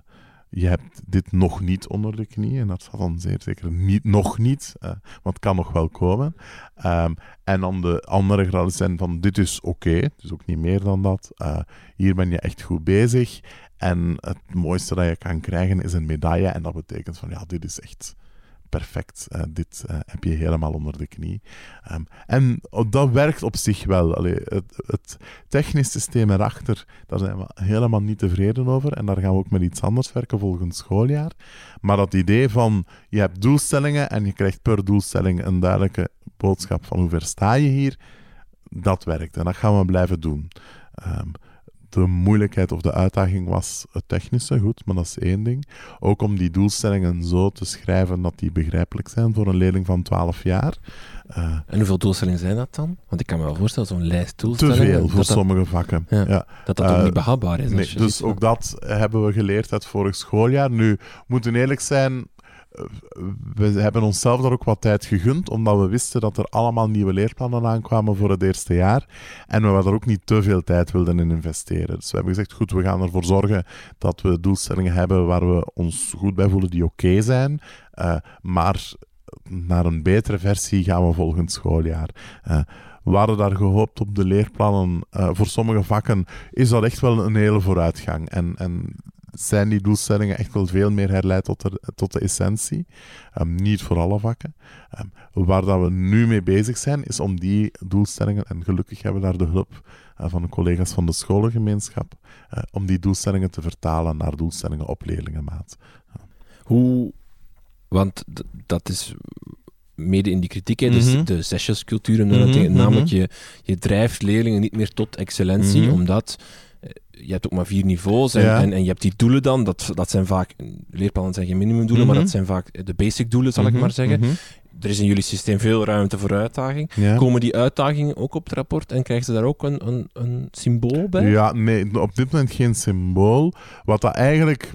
je hebt dit nog niet onder de knie, en dat staat dan zeer zeker niet, nog niet, eh, want het kan nog wel komen. Ehm, en dan de andere graden zijn van, dit is oké, dus ook niet meer dan dat. Hier ben je echt goed bezig. En het mooiste dat je kan krijgen is een medaille, en dat betekent van, ja, dit is echt perfect. Eh, dit eh, heb je helemaal onder de knie. Ehm, en dat werkt op zich wel. Allee, het, het technisch systeem erachter, daar zijn we helemaal niet tevreden over. En daar gaan we ook met iets anders werken volgend schooljaar. Maar dat idee van je hebt doelstellingen en je krijgt per doelstelling een duidelijke boodschap van hoe ver sta je hier, dat werkt. En dat gaan we blijven doen. Ehm, de moeilijkheid of de uitdaging was het technische, goed, maar dat is één ding. Ook om die doelstellingen zo te schrijven dat die begrijpelijk zijn voor een leerling van 12 jaar. Eh, En hoeveel doelstellingen zijn dat dan? Want ik kan me wel voorstellen, zo'n lijst te doelstellingen... veel voor dat dat, sommige vakken. Ja. Ja. dat, dat ook Eh, niet behapbaar is. Nee, dus ziet, ook dat hebben we geleerd uit vorig schooljaar. Nu, we moeten eerlijk zijn, we hebben onszelf daar ook wat tijd gegund, omdat we wisten dat er allemaal nieuwe leerplannen aankwamen voor het eerste jaar. En we daar ook niet te veel tijd wilden in investeren. Dus we hebben gezegd, goed, we gaan ervoor zorgen dat we doelstellingen hebben waar we ons goed bij voelen, die oké zijn. Eh, maar naar een betere versie gaan we volgend schooljaar. Eh, we hadden daar gehoopt op de leerplannen. Eh, voor sommige vakken is dat echt wel een hele vooruitgang. En, en zijn die doelstellingen echt wel veel meer herleid tot de, tot de essentie. Ehm, niet voor alle vakken. Ehm, waar dat we nu mee bezig zijn, is om die doelstellingen, en gelukkig hebben we daar de hulp eh, van de collega's van de scholengemeenschap, eh, om die doelstellingen te vertalen naar doelstellingen op leerlingenmaat. Hoe... Want dat is mede in die kritiek, hè, dus Mhm. de zesjescultuur en dat ding. mhm. Namelijk, je, je drijft leerlingen niet meer tot excellentie, Mhm. omdat je hebt ook maar vier niveaus en, Ja. en, en je hebt die doelen dan, dat, dat zijn vaak, leerplannen zijn geen minimumdoelen, maar Mhm. dat zijn vaak de basic doelen, zal ik Mhm, maar zeggen. mhm. Er is in jullie systeem veel ruimte voor uitdaging. Ja. Komen die uitdagingen ook op het rapport en krijgen ze daar ook een, een, een symbool bij? Ja, nee, op dit moment geen symbool. Wat dat eigenlijk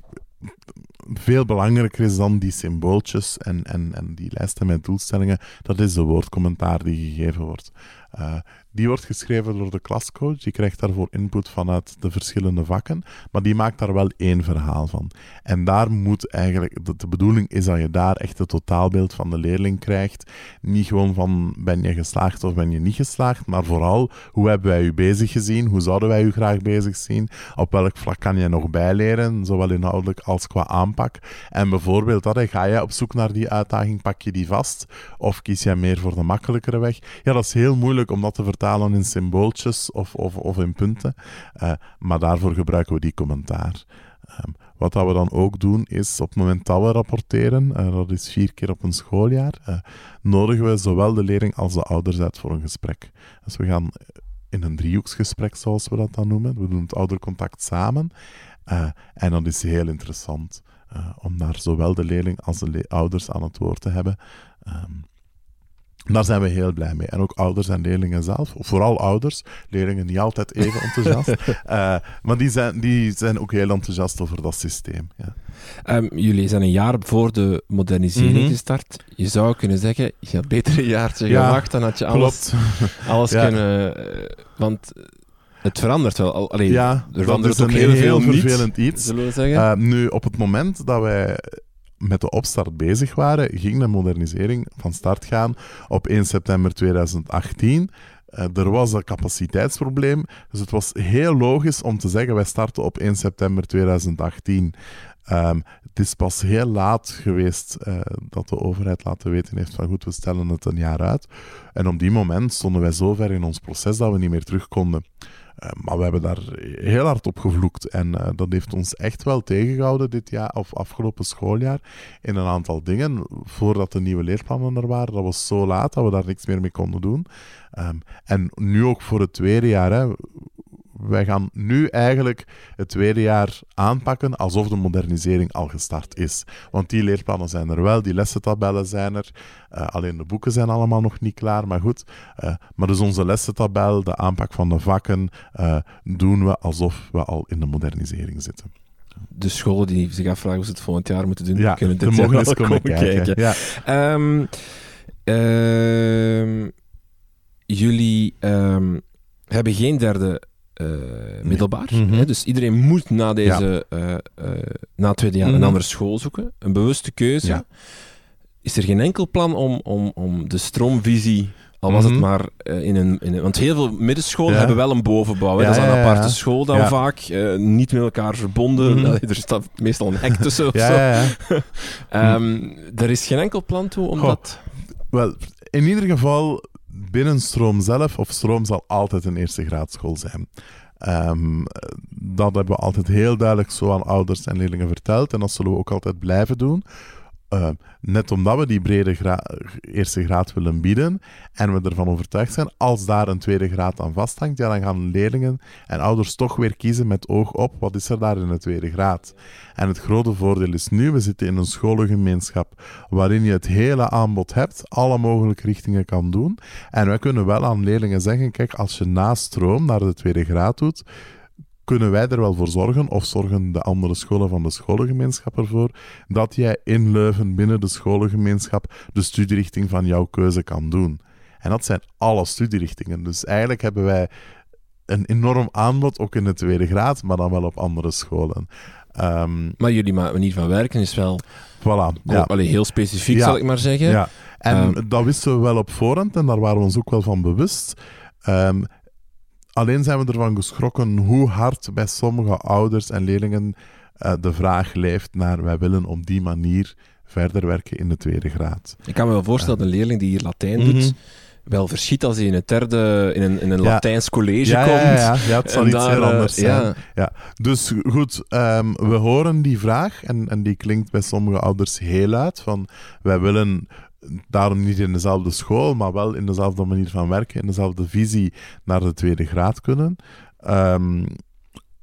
veel belangrijker is dan die symbooltjes en, en, en die lijsten met doelstellingen, dat is de woordcommentaar die gegeven wordt. Uh, die wordt geschreven door de klascoach. Die krijgt daarvoor input vanuit de verschillende vakken. Maar die maakt daar wel één verhaal van. En daar moet eigenlijk... De, bedoeling is dat je daar echt het totaalbeeld van de leerling krijgt. Niet gewoon van ben je geslaagd of ben je niet geslaagd. Maar vooral hoe hebben wij u bezig gezien? Hoe zouden wij u graag bezig zien? Op welk vlak kan je nog bijleren? Zowel inhoudelijk als qua aanpak. En bijvoorbeeld dat, ga je op zoek naar die uitdaging, pak je die vast? Of kies je meer voor de makkelijkere weg? Ja, dat is heel moeilijk om dat te vertalen in symbooltjes of, of, of in punten. Uh, maar daarvoor gebruiken we die commentaar. Um, wat dat we dan ook doen, is op het moment dat we rapporteren, uh, dat is vier keer op een schooljaar, uh, nodigen we zowel de leerling als de ouders uit voor een gesprek. Dus we gaan in een driehoeksgesprek, zoals we dat dan noemen. We doen het oudercontact samen. en dat is heel interessant om daar zowel de leerling als de ouders aan het woord te hebben. Um, daar zijn we heel blij mee. En ook ouders en leerlingen zelf. Vooral ouders. Leerlingen niet altijd even enthousiast. uh, (laughs) maar die zijn, die zijn ook heel enthousiast over dat systeem. Ja. Um, jullie zijn een jaar voor de modernisering mm -hmm. gestart. Je zou kunnen zeggen, je had beter een jaartje ja, gewacht. Dan had je alles, (laughs) alles ja. kunnen... Uh, want het verandert wel. Allee, ja, er verandert ook heel, heel veel vervelend niet, iets. Zullen we zeggen? Uh, nu, op het moment dat wij met de opstart bezig waren, ging de modernisering van start gaan op 1 september 2018. Uh, er was een capaciteitsprobleem, dus het was heel logisch om te zeggen: wij starten op 1 september 2018. Um, het is pas heel laat geweest uh, dat de overheid laten weten heeft van goed, we stellen het een jaar uit. En op die moment stonden wij zo ver in ons proces dat we niet meer terug konden. Uh, maar we hebben daar heel hard op gevloekt. En uh, dat heeft ons echt wel tegengehouden dit jaar, of afgelopen schooljaar, in een aantal dingen. Voordat de nieuwe leerplannen er waren, dat was zo laat dat we daar niks meer mee konden doen. Um, en nu ook voor het tweede jaar. Hè, wij gaan nu eigenlijk het tweede jaar aanpakken alsof de modernisering al gestart is. Want die leerplannen zijn er wel, die lessentabellen zijn er. Uh, alleen de boeken zijn allemaal nog niet klaar, maar goed. Uh, maar dus onze lessentabel, de aanpak van de vakken, uh, doen we alsof we al in de modernisering zitten. De scholen die zich afvragen hoe ze het volgend jaar moeten doen, ja, kunnen dit mogen eens komen kijken. kijken. Ja. Um, um, jullie um, hebben geen derde uh, middelbaar. Mm -hmm. hè? Dus iedereen moet na, deze, ja. uh, uh, na het tweede jaar mm -hmm. een andere school zoeken. Een bewuste keuze. Ja. Is er geen enkel plan om, om, om de stroomvisie, al was Mhm. het maar in een, in een... Want heel veel middenscholen Ja. hebben wel een bovenbouw. Hè? Ja, dat is een aparte ja. school dan Ja. vaak. eh, niet met elkaar verbonden. Mhm. Er staat meestal een hek tussen of zo. ja, ja. (laughs) Ehm, er is geen enkel plan toe om Goh. dat... Wel, in ieder geval, binnen Stroom zelf, of Stroom zal altijd een eerste graadschool zijn. Um, dat hebben we altijd heel duidelijk zo aan ouders en leerlingen verteld. En dat zullen we ook altijd blijven doen. Uh, net omdat we die brede eerste graad willen bieden en we ervan overtuigd zijn, als daar een tweede graad aan vasthangt, ja, dan gaan leerlingen en ouders toch weer kiezen met oog op wat is er daar in de tweede graad. En het grote voordeel is nu, we zitten in een scholengemeenschap waarin je het hele aanbod hebt, alle mogelijke richtingen kan doen. En wij kunnen wel aan leerlingen zeggen, kijk, als je na stroom naar de tweede graad doet, kunnen wij er wel voor zorgen, of zorgen de andere scholen van de scholengemeenschap ervoor, dat jij in Leuven binnen de scholengemeenschap de studierichting van jouw keuze kan doen. En dat zijn alle studierichtingen. Dus eigenlijk hebben wij een enorm aanbod, ook in de tweede graad, maar dan wel op andere scholen. Um, maar jullie manier van werken is wel voilà, ja. allee, heel specifiek, ja. zal ik maar zeggen. Ja. En um, dat wisten we wel op voorhand en daar waren we ons ook wel van bewust. Um, Alleen zijn we ervan geschrokken hoe hard bij sommige ouders en leerlingen uh, de vraag leeft naar wij willen op die manier verder werken in de tweede graad. Ik kan me wel voorstellen dat een leerling die hier Latijn doet, mm -hmm. wel verschiet als hij in, het derde, in een, in een ja. Latijns college ja, komt. Ja, ja, ja, het zal iets daar, heel anders uh, zijn. Ja. Dus goed, um, we horen die vraag en, en die klinkt bij sommige ouders heel uit, van wij willen daarom niet in dezelfde school, maar wel in dezelfde manier van werken, in dezelfde visie naar de tweede graad kunnen. Um,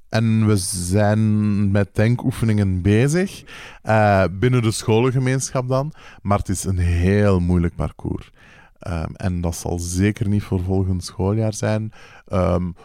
en we zijn met denkoefeningen bezig, uh, binnen de scholengemeenschap dan, maar het is een heel moeilijk parcours. Um, en dat zal zeker niet voor volgend schooljaar zijn. Um,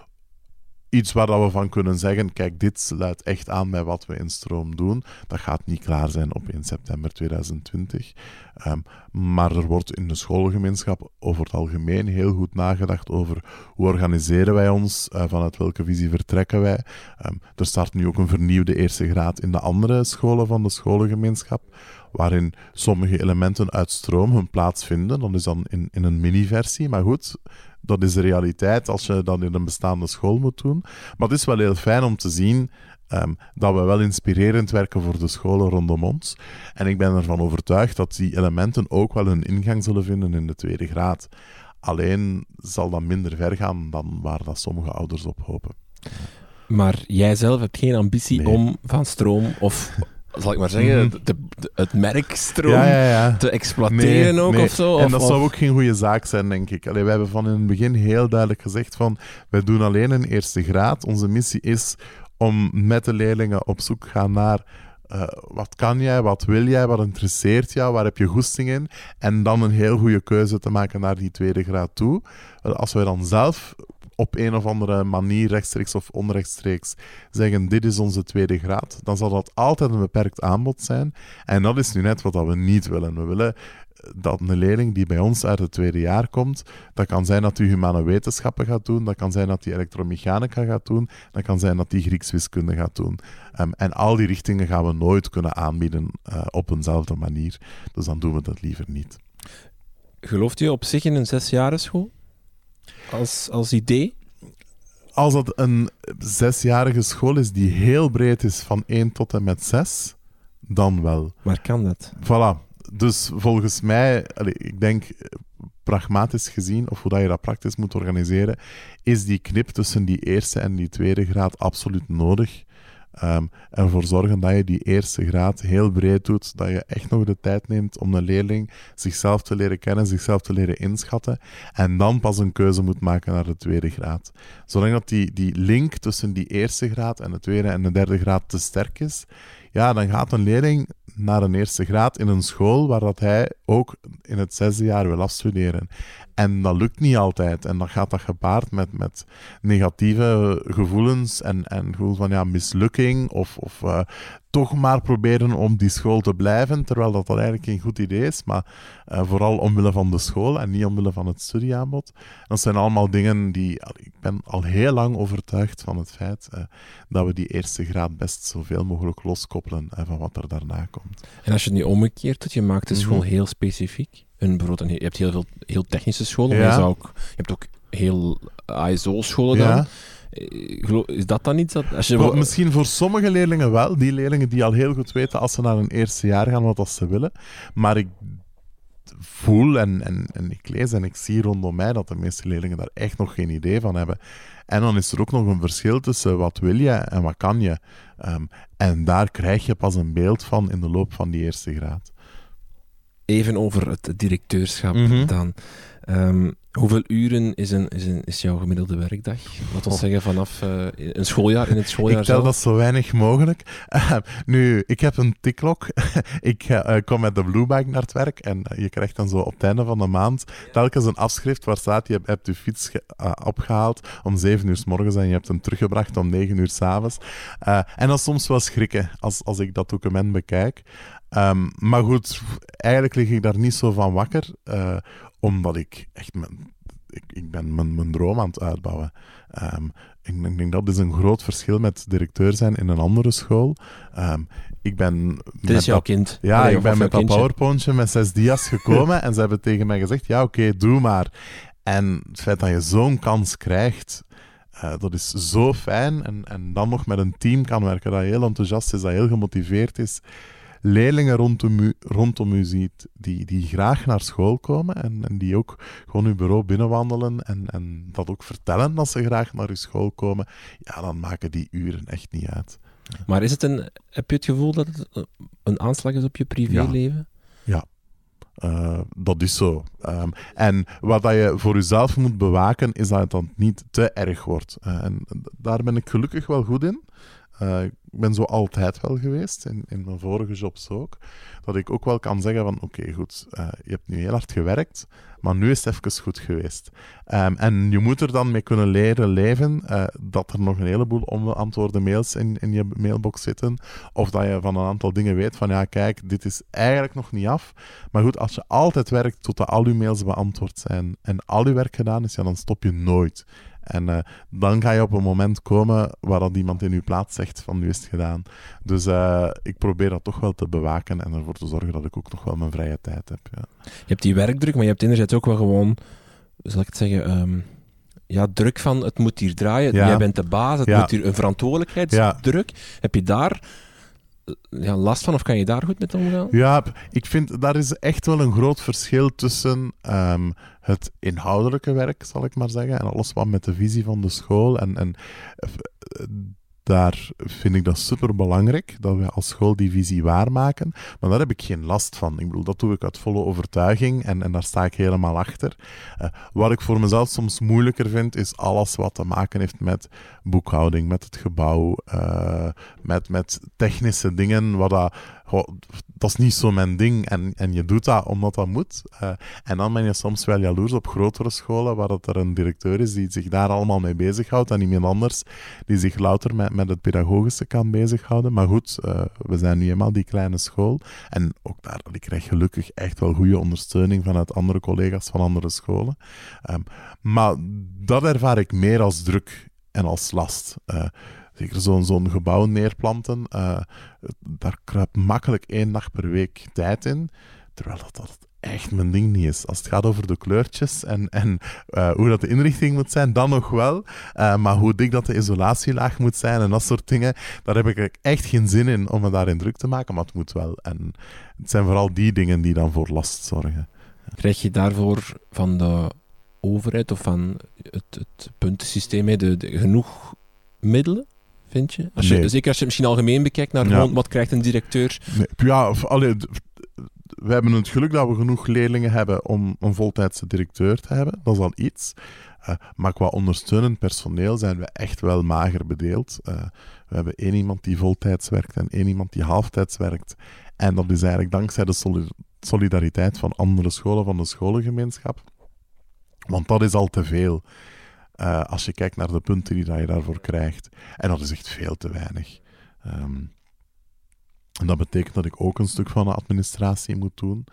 iets waar dat we van kunnen zeggen, kijk, dit sluit echt aan bij wat we in Stroom doen. Dat gaat niet klaar zijn op 1 september 2020. Ehm, maar er wordt in de schoolgemeenschap over het algemeen heel goed nagedacht over hoe organiseren wij ons, uh, vanuit welke visie vertrekken wij. Um, er start nu ook een vernieuwde eerste graad in de andere scholen van de scholengemeenschap, waarin sommige elementen uit Stroom hun plaats vinden. Dat is dan in, in een mini-versie, maar goed dat is de realiteit als je dat in een bestaande school moet doen. Maar het is wel heel fijn om te zien um, dat we wel inspirerend werken voor de scholen rondom ons. En ik ben ervan overtuigd dat die elementen ook wel hun ingang zullen vinden in de tweede graad. Alleen zal dat minder ver gaan dan waar dat sommige ouders op hopen. Maar jij zelf hebt geen ambitie om van stroom of zal ik maar zeggen, mhm. de, het merkstroom ja, ja, te exploiteren ook of zo? En dat zou ook geen goede zaak zijn, denk ik. Allee, wij hebben van in het begin heel duidelijk gezegd van, wij doen alleen een eerste graad. Onze missie is om met de leerlingen op zoek gaan naar uh, wat kan jij, wat wil jij, wat interesseert jou, waar heb je goesting in? En dan een heel goede keuze te maken naar die tweede graad toe. Als wij dan zelf op een of andere manier, rechtstreeks of onrechtstreeks, zeggen: Dit is onze tweede graad, dan zal dat altijd een beperkt aanbod zijn. En dat is nu net wat we niet willen. We willen dat een leerling die bij ons uit het tweede jaar komt, dat kan zijn dat hij humane wetenschappen gaat doen, dat kan zijn dat hij elektromechanica gaat doen, dat kan zijn dat hij Grieks wiskunde gaat doen. Um, en al die richtingen gaan we nooit kunnen aanbieden uh, op eenzelfde manier. Dus dan doen we dat liever niet. Gelooft u op zich in een zesjarenschool? Als, als idee? Als het een zesjarige school is die heel breed is van 1 tot en met 6, dan wel. Maar kan dat? Voilà. Dus volgens mij, ik denk pragmatisch gezien, of hoe dat je dat praktisch moet organiseren, is die knip tussen die eerste en die tweede graad absoluut nodig. Um, ervoor zorgen dat je die eerste graad heel breed doet, dat je echt nog de tijd neemt om een leerling zichzelf te leren kennen, zichzelf te leren inschatten en dan pas een keuze moet maken naar de tweede graad. Zolang dat die, die link tussen die eerste graad en de tweede en de derde graad te sterk is, ja, dan gaat een leerling naar een eerste graad in een school waar dat hij ook in het zesde jaar wil afstuderen. En dat lukt niet altijd. En dan gaat dat gepaard met, met negatieve gevoelens en, en gevoel van ja, mislukking of, of uh, toch maar proberen om die school te blijven, terwijl dat, dat eigenlijk geen goed idee is, maar uh, vooral omwille van de school en niet omwille van het studieaanbod. Dat zijn allemaal dingen die... Ik ben al heel lang overtuigd van het feit uh, dat we die eerste graad best zoveel mogelijk loskoppelen van wat er daarna komt. En als je het nu omgekeerd doet, je maakt de school mhm. heel specifiek. Een, bijvoorbeeld je hebt heel veel heel technische scholen, maar je, zou ook, je hebt ook heel ISO-scholen dan. Ja. Eh, is dat dan iets dat... Als je Misschien voor sommige leerlingen wel. Die leerlingen die al heel goed weten als ze naar een eerste jaar gaan wat ze willen. Maar ik voel en, en, en ik lees en ik zie rondom mij dat de meeste leerlingen daar echt nog geen idee van hebben. En dan is er ook nog een verschil tussen wat wil je en wat kan je. Um, en daar krijg je pas een beeld van in de loop van die eerste graad. Even over het directeurschap mhm. dan. Um, hoeveel uren is, een, is, een, is jouw gemiddelde werkdag? Laten we zeggen vanaf uh, een schooljaar, in het (laughs) schooljaar Ik tel dat zo weinig mogelijk. Uh, nu, ik heb een tikklok. (laughs) ik uh, kom met de Bluebag naar het werk en je krijgt dan zo op het einde van de maand telkens een afschrift waar staat je hebt je fiets opgehaald om 7 uur s morgens en je hebt hem teruggebracht om 9 uur s avonds. en dat is soms wel schrikken als, als ik dat document bekijk. Um, maar goed, eigenlijk lig ik daar niet zo van wakker, uh, omdat ik echt mijn, ik, ik ben mijn, mijn droom aan het uitbouwen. Um, ik, ik, denk dat is een groot verschil met directeur zijn in een andere school. Um, ik ben Dit is jouw kind. Ja, ik ben met dat powerpointje met zes dia's gekomen (laughs) en ze hebben tegen mij gezegd, ja oké, doe maar. En het feit dat je zo'n kans krijgt, uh, dat is zo fijn. En, en dan nog met een team kan werken dat heel enthousiast is, dat heel gemotiveerd is leerlingen rondom u, rondom u ziet die, die graag naar school komen en, en die ook gewoon uw bureau binnenwandelen en, en dat ook vertellen dat ze graag naar uw school komen, ja, dan maken die uren echt niet uit. Maar is het een, heb je het gevoel dat het een aanslag is op je privéleven? Ja. Uh, dat is zo. Um, en wat dat je voor jezelf moet bewaken, is dat het dan niet te erg wordt. Uh, en daar ben ik gelukkig wel goed in. Uh, ik ben zo altijd wel geweest, in, in mijn vorige jobs ook. Dat ik ook wel kan zeggen van, oké, goed, uh, je hebt nu heel hard gewerkt, maar nu is het even goed geweest. Um, en je moet er dan mee kunnen leren leven uh, dat er nog een heleboel onbeantwoorde mails in, in je mailbox zitten. Of dat je van een aantal dingen weet van, ja, kijk, dit is eigenlijk nog niet af. Maar goed, als je altijd werkt totdat al je mails beantwoord zijn en al je werk gedaan is, dan stop je nooit. En uh, dan ga je op een moment komen waar dat iemand in je plaats zegt van nu is het gedaan. Dus uh, ik probeer dat toch wel te bewaken en ervoor te zorgen dat ik ook nog wel mijn vrije tijd heb. Ja. Je hebt die werkdruk, maar je hebt enerzijds ook wel gewoon, zal ik het zeggen, um, ja, druk van het moet hier draaien. Ja. Jij bent de baas, het Ja. moet hier een verantwoordelijkheidsdruk. Heb je daar ja, last van of kan je daar goed mee omgaan? Ja, ik vind daar is echt wel een groot verschil tussen ehm, het inhoudelijke werk, zal ik maar zeggen, en alles wat met de visie van de school. En, en eh, daar vind ik dat super belangrijk, dat we als school die visie waarmaken. Maar daar heb ik geen last van. Ik bedoel, dat doe ik uit volle overtuiging en, en daar sta ik helemaal achter. Uh, wat ik voor mezelf soms moeilijker vind, is alles wat te maken heeft met boekhouding, met het gebouw, uh, met, met technische dingen, wat dat, dat is niet zo mijn ding. En, en je doet dat omdat dat moet. Uh, en dan ben je soms wel jaloers op grotere scholen, waar dat er een directeur is die zich daar allemaal mee bezighoudt en iemand anders die zich louter met, met het pedagogische kan bezighouden. Maar goed, uh, we zijn nu eenmaal die kleine school. En ook daar, ik krijg gelukkig echt wel goede ondersteuning vanuit andere collega's van andere scholen. Um, maar dat ervaar ik meer als druk en als last. Uh, zeker zo'n zo'n gebouw neerplanten, uh, daar kruipt makkelijk één dag per week tijd in. Terwijl dat, echt mijn ding niet is. Als het gaat over de kleurtjes en, en uh, hoe dat de inrichting moet zijn, dan nog wel. Uh, maar hoe dik dat de isolatielaag moet zijn en dat soort dingen, daar heb ik echt geen zin in om me daarin druk te maken. Maar het moet wel. En het zijn vooral die dingen die dan voor last zorgen. Krijg je daarvoor van de overheid of van het, het puntensysteem de, genoeg middelen? Vind je? Als je Nee. Zeker als je het misschien algemeen bekijkt naar Ja. gewoon, wat krijgt een directeur? Nee, ja, of, allee, we hebben het geluk dat we genoeg leerlingen hebben om een voltijdse directeur te hebben. Dat is al iets. Uh, maar qua ondersteunend personeel zijn we echt wel mager bedeeld. Uh, we hebben één iemand die voltijds werkt en één iemand die halftijds werkt. En dat is eigenlijk dankzij de soli- solidariteit van andere scholen, van de scholengemeenschap. Want dat is al te veel. Uh, als je kijkt naar de punten die je daarvoor krijgt. En dat is echt veel te weinig. Um, en dat betekent dat ik ook een stuk van de administratie moet doen.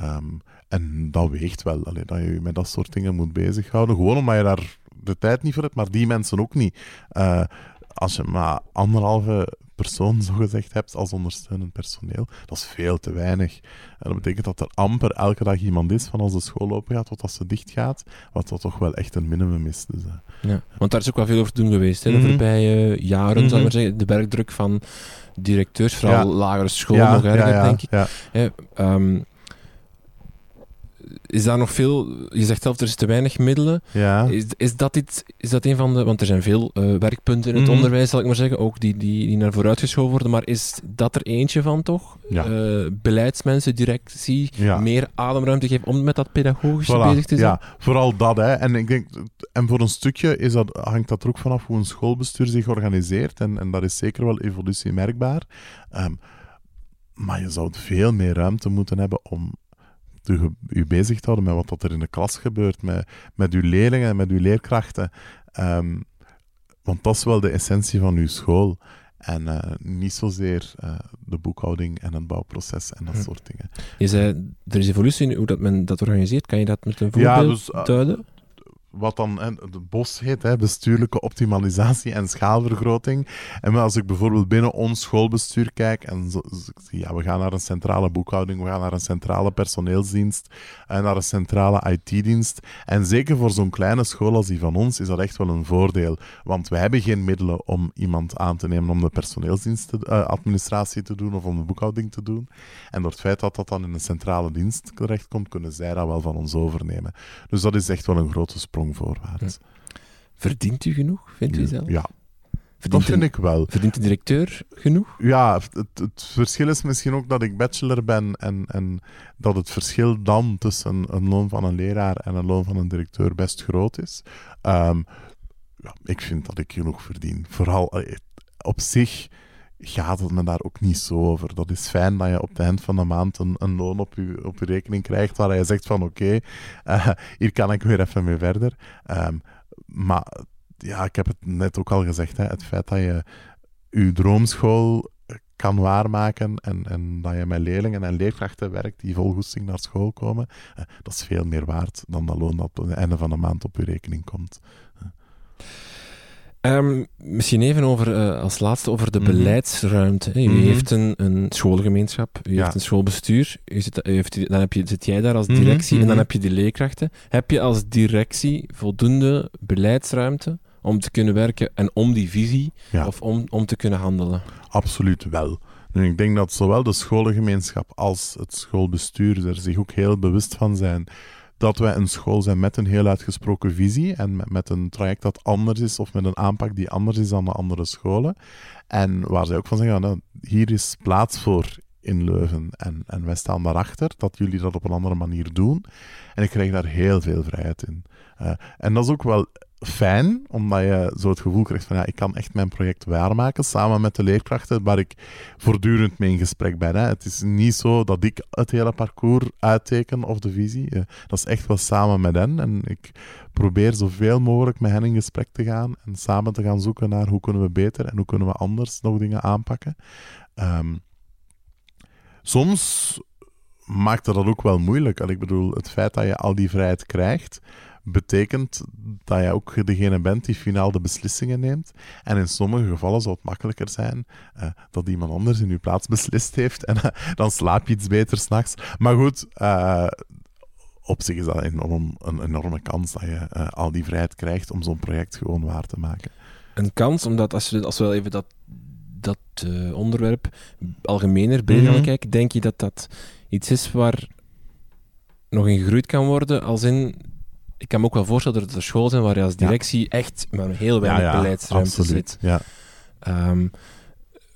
Um, en dat weegt wel, allee, dat je je met dat soort dingen moet bezighouden. Gewoon omdat je daar de tijd niet voor hebt, maar die mensen ook niet. Uh, als je maar anderhalve persoon zogezegd hebt als ondersteunend personeel, dat is veel te weinig. En dat betekent dat er amper elke dag iemand is van als de school open gaat tot als ze dicht gaat, wat dat toch wel echt een minimum is. Dus, uh, Ja, want daar is ook wel veel over te doen geweest hè, de Mhm. voorbije jaren, Mhm. zal ik maar zeggen. De werkdruk van directeurs, vooral Ja. lagere school ja, nog erger, ja, ja, denk ik. Ja. Ehm, is daar nog veel... Je zegt zelf, er is te weinig middelen. ja. Is, is, dat iets, is dat een van de... Want er zijn veel uh, werkpunten in het Mhm. onderwijs, zal ik maar zeggen, ook die, die, die naar vooruit geschoven worden. Maar is dat er eentje van, toch? Ja. Uh, beleidsmensen, directie, Ja. meer ademruimte geven om met dat pedagogische Voilà, bezig te zijn? Ja, vooral dat. Hè. En ik denk, en voor een stukje is dat, hangt dat er ook vanaf hoe een schoolbestuur zich organiseert. En, en daar is zeker wel evolutie merkbaar. Um, maar je zou veel meer ruimte moeten hebben om te, je bezig te houden met wat dat er in de klas gebeurt, met, met uw leerlingen en met uw leerkrachten. Um, want dat is wel de essentie van uw school. En uh, niet zozeer uh, de boekhouding en het bouwproces en dat hm. soort dingen. Je zei, er is evolutie in hoe dat men dat organiseert. Kan je dat met een voorbeeld ja, dus, uh, duiden? Wat dan het BOS heet, hè, bestuurlijke optimalisatie en schaalvergroting. En als ik bijvoorbeeld binnen ons schoolbestuur kijk en zo, zie, ja, we gaan naar een centrale boekhouding, we gaan naar een centrale personeelsdienst en naar een centrale IT-dienst. En zeker voor zo'n kleine school als die van ons is dat echt wel een voordeel. Want wij hebben geen middelen om iemand aan te nemen om de personeelsdienstadministratie uh, te doen of om de boekhouding te doen. En door het feit dat dat dan in een centrale dienst terechtkomt, kunnen zij dat wel van ons overnemen. Dus dat is echt wel een grote sprong voorwaarts. Ja. Verdient u genoeg, vindt u zelf? Ja. Verdient dat vind een, ik wel. Verdient de directeur genoeg? Ja, het, het, verschil is misschien ook dat ik bachelor ben en, en dat het verschil dan tussen een loon van een leraar en een loon van een directeur best groot is. Um, ja, ik vind dat ik genoeg verdien. Vooral op zich gaat het me daar ook niet zo over. Dat is fijn dat je op het eind van de maand een, een loon op je, op je rekening krijgt waar je zegt van oké, eh, hier kan ik weer even mee verder. Ehm, maar ja, ik heb het net ook al gezegd, hè, het feit dat je je droomschool kan waarmaken en, en dat je met leerlingen en leerkrachten werkt die vol goesting naar school komen, eh, dat is veel meer waard dan dat loon dat op het einde van de maand op je rekening komt. Um, misschien even over, uh, als laatste over de mm -hmm. beleidsruimte. U Mhm. heeft een, een schoolgemeenschap, u Ja. heeft een schoolbestuur, u zit, u heeft, dan heb je, zit jij daar als Mhm, directie en dan mhm. heb je de leerkrachten. Heb je als directie voldoende beleidsruimte om te kunnen werken en om die visie Ja. of om, om te kunnen handelen? Absoluut wel. Nu, ik denk dat zowel de scholengemeenschap als het schoolbestuur er zich ook heel bewust van zijn dat wij een school zijn met een heel uitgesproken visie en met, met een traject dat anders is of met een aanpak die anders is dan de andere scholen. En waar zij ook van zeggen, nou, hier is plaats voor in Leuven en, en wij staan daarachter dat jullie dat op een andere manier doen. En ik krijg daar heel veel vrijheid in. Eh, en dat is ook wel fijn, omdat je zo het gevoel krijgt van ja, ik kan echt mijn project waarmaken samen met de leerkrachten waar ik voortdurend mee in gesprek ben. Hè. Het is niet zo dat ik het hele parcours uitteken of de visie. Eh, dat is echt wel samen met hen. En ik probeer zoveel mogelijk met hen in gesprek te gaan en samen te gaan zoeken naar hoe kunnen we beter en hoe kunnen we anders nog dingen aanpakken. Ehm, soms maakt dat ook wel moeilijk. Ik bedoel, het feit dat je al die vrijheid krijgt, betekent dat je ook degene bent die finaal de beslissingen neemt. En in sommige gevallen zou het makkelijker zijn eh, dat iemand anders in je plaats beslist heeft en eh, dan slaap je iets beter s'nachts. Maar goed, eh, op zich is dat enorm, een enorme kans dat je al die vrijheid krijgt om zo'n project gewoon waar te maken. Een kans, omdat als, als we wel even dat, dat onderwerp algemener, breder kijken, denk je dat dat iets is waar nog in gegroeid kan worden? Als in, ik kan me ook wel voorstellen dat er scholen zijn waar je als directie echt met heel weinig beleidsruimte absoluut. zit. Ja. Ehm,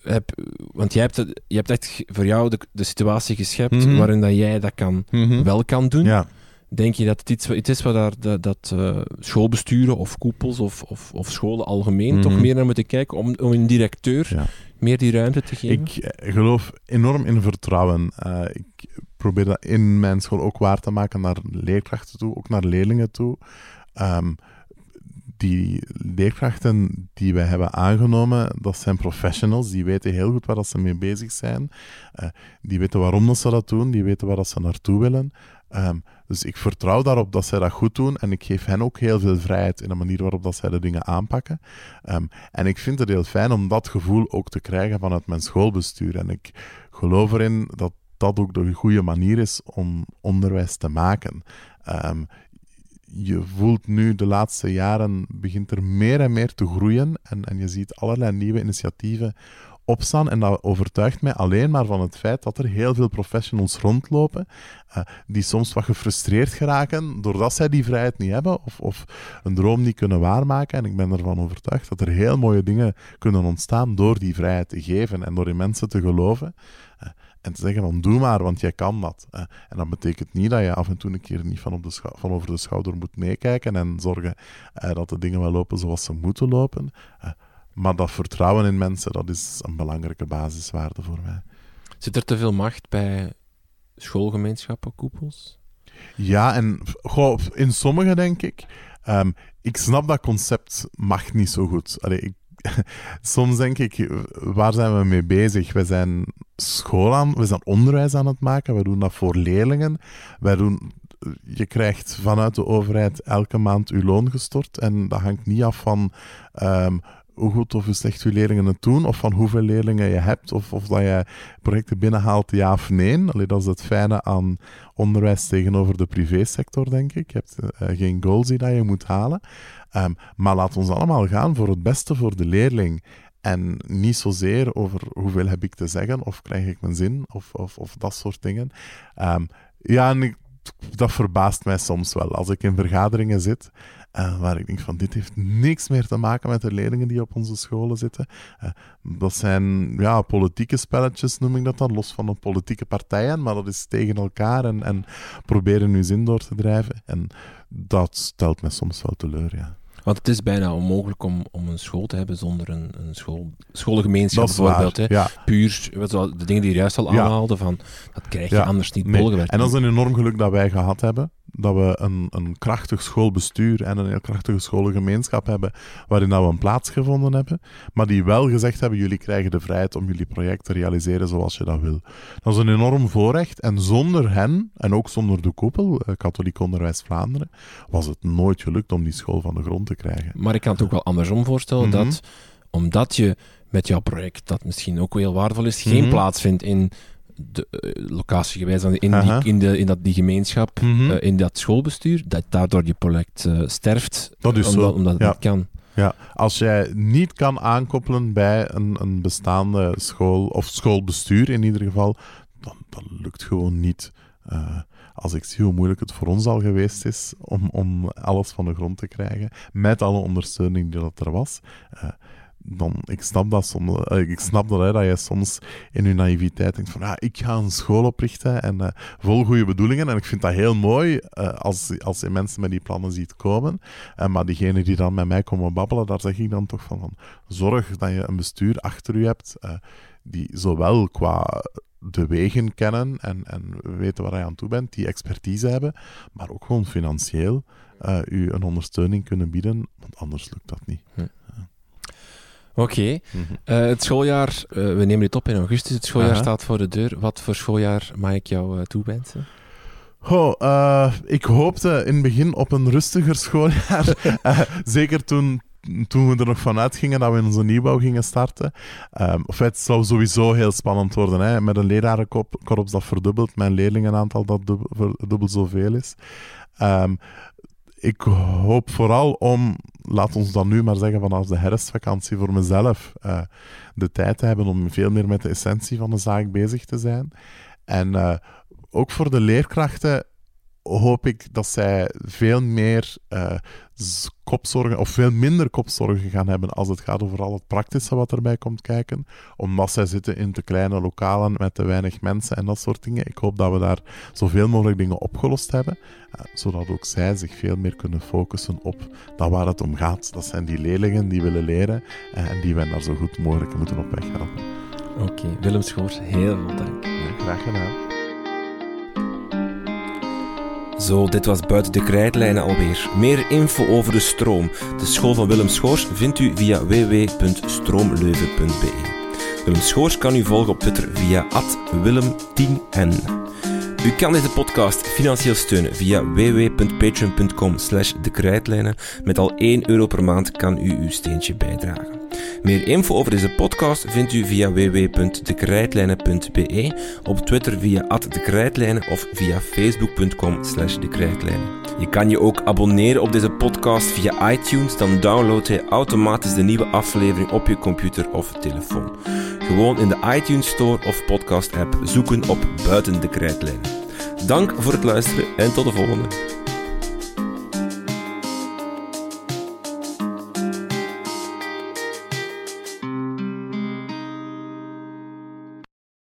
heb, want jij hebt, het- je hebt echt voor jou de, de situatie geschept Mhm. waarin dat jij dat kan, wel kan doen. Ja. Denk je dat het iets, iets is waar daar, dat, dat eh, schoolbesturen of koepels of, of, of scholen algemeen Mhm. toch meer naar moeten kijken om, om een directeur Ja. meer die ruimte te geven? Ik eh, geloof enorm in vertrouwen. Eh, ik probeer dat in mijn school ook waar te maken naar leerkrachten toe, ook naar leerlingen toe. Ehm, die leerkrachten die wij hebben aangenomen, dat zijn professionals. Die weten heel goed waar dat ze mee bezig zijn. Eh, die weten waarom dat ze dat doen. Die weten waar dat ze naartoe willen. Ehm, dus ik vertrouw daarop dat zij dat goed doen. En ik geef hen ook heel veel vrijheid in de manier waarop dat zij de dingen aanpakken. Ehm, en ik vind het heel fijn om dat gevoel ook te krijgen vanuit mijn schoolbestuur. En ik geloof erin dat dat ook de goede manier is om onderwijs te maken. Ehm, je voelt nu de laatste jaren begint er meer en meer te groeien en, en je ziet allerlei nieuwe initiatieven opstaan en dat overtuigt mij alleen maar van het feit dat er heel veel professionals rondlopen eh, die soms wat gefrustreerd geraken doordat zij die vrijheid niet hebben of, of een droom niet kunnen waarmaken en ik ben ervan overtuigd dat er heel mooie dingen kunnen ontstaan door die vrijheid te geven en door in mensen te geloven eh, en te zeggen van doe maar, want jij kan dat. en dat betekent niet dat je af en toe een keer niet van, op de van over de schouder moet meekijken en zorgen eh, dat de dingen wel lopen zoals ze moeten lopen. Maar dat vertrouwen in mensen, dat is een belangrijke basiswaarde voor mij. Zit er te veel macht bij schoolgemeenschappen, koepels? Ja, en goh, in sommige denk ik. ehm, ik snap dat concept mag niet zo goed. Allee, ik, (laughs) soms denk ik, waar zijn we mee bezig? We zijn school aan, we zijn onderwijs aan het maken. We doen dat voor leerlingen. Wij doen, je krijgt vanuit de overheid elke maand uw loon gestort. En dat hangt niet af van ehm, hoe goed of hoe slecht je leerlingen het doen, of van hoeveel leerlingen je hebt, of, of dat je projecten binnenhaalt, ja of nee. Allee, dat is het fijne aan onderwijs tegenover de privésector, denk ik. Je hebt eh, geen goals die dat je moet halen. Ehm, maar laat ons allemaal gaan voor het beste voor de leerling. En niet zozeer over hoeveel heb ik te zeggen, of krijg ik mijn zin, of, of, of dat soort dingen. Ehm, ja, dat verbaast mij soms wel. Als ik in vergaderingen zit, eh, waar ik denk van dit heeft niks meer te maken met de leerlingen die op onze scholen zitten. Eh, dat zijn ja, politieke spelletjes, noem ik dat dan, los van de politieke partijen, maar dat is tegen elkaar en, en proberen hun zin door te drijven. En dat stelt mij soms wel teleur, ja. Want het is bijna onmogelijk om, om een school te hebben zonder een, een school, schoolgemeenschap bijvoorbeeld. Hè. ja. Puur, de dingen die je juist al Ja. aanhaalde, van, dat krijg je Ja, anders niet Nee. bolgewerkt. En dat is een enorm geluk dat wij gehad hebben. Dat we een, een krachtig schoolbestuur en een heel krachtige schoolgemeenschap hebben, waarin dat we een plaats gevonden hebben, maar die wel gezegd hebben, jullie krijgen de vrijheid om jullie project te realiseren zoals je dat wil. Dat is een enorm voorrecht. En zonder hen, en ook zonder de koepel, eh, Katholiek Onderwijs Vlaanderen, was het nooit gelukt om die school van de grond te krijgen. Maar ik kan het ook wel andersom voorstellen, Mhm. dat omdat je met jouw project, dat misschien ook wel heel waardevol is, geen Mhm. plaats vindt in de eh, locatie gewijs, in, Aha. die, in, de, in dat, die gemeenschap, Mhm. eh, in dat schoolbestuur, dat daardoor je project eh, sterft, Dat is omdat, zo, omdat het ja. niet kan. Ja, als jij niet kan aankoppelen bij een, een bestaande school, of schoolbestuur in ieder geval, dan, dan lukt gewoon niet. Eh, als ik zie hoe moeilijk het voor ons al geweest is om, om alles van de grond te krijgen, met alle ondersteuning die dat er was, eh, dan, ik snap dat soms, eh, ik snap dat, dat je soms in je naïviteit denkt van, ah, ik ga een school oprichten en eh, vol goede bedoelingen. En ik vind dat heel mooi eh, als, als je mensen met die plannen ziet komen. Eh, maar diegenen die dan met mij komen babbelen, daar zeg ik dan toch van, zorg dat je een bestuur achter u hebt die zowel qua de wegen kennen en, en weten waar je aan toe bent, die expertise hebben, maar ook gewoon financieel u een ondersteuning kunnen bieden, want anders lukt dat niet. Oké. Eh, het schooljaar, eh, we nemen dit op in augustus, het schooljaar Aha. staat voor de deur. Wat voor schooljaar mag ik jou uh, toewensen? Eh, ik hoopte in het begin op een rustiger schooljaar. (laughs) Zeker toen, toen we er nog van uitgingen dat we in onze nieuwbouw gingen starten. Um, of het zou sowieso heel spannend worden. Hè? Met een lerarenkorps dat verdubbelt, mijn leerlingenaantal dat dubbel, dubbel zoveel is. Um, ik hoop vooral om, laat ons dan nu maar zeggen vanaf de herfstvakantie voor mezelf, uh, de tijd te hebben om veel meer met de essentie van de zaak bezig te zijn. En uh, ook voor de leerkrachten hoop ik dat zij veel meer uh, kopzorgen, of veel minder kopzorgen gaan hebben als het gaat over al het praktische wat erbij komt kijken. Omdat zij zitten in te kleine lokalen met te weinig mensen en dat soort dingen. Ik hoop dat we daar zoveel mogelijk dingen opgelost hebben, uh, zodat ook zij zich veel meer kunnen focussen op dat waar het om gaat. Dat zijn die leerlingen die willen leren uh, en die wij daar zo goed mogelijk moeten op weg helpen. Oké, okay. Willem Schoors, heel veel dank. Ja, graag gedaan. Zo, dit was Buiten de Krijtlijnen alweer. Meer info over de stroom, de school van Willem Schoors, vindt u via www.stroomleuven.be. Willem Schoors kan u volgen op Twitter via willem10n. U kan deze podcast financieel steunen via www.patreon.com slash de. Met al 1 euro per maand kan u uw steentje bijdragen. Meer info over deze podcast vindt u via www.dekrijtlijnen.be, op Twitter via @dekrijtlijnen of via facebook.com. Je kan je ook abonneren op deze podcast via iTunes, dan download je automatisch de nieuwe aflevering op je computer of telefoon. Gewoon in de iTunes Store of podcast app zoeken op Buiten de Krijtlijnen. Dank voor het luisteren en tot de volgende.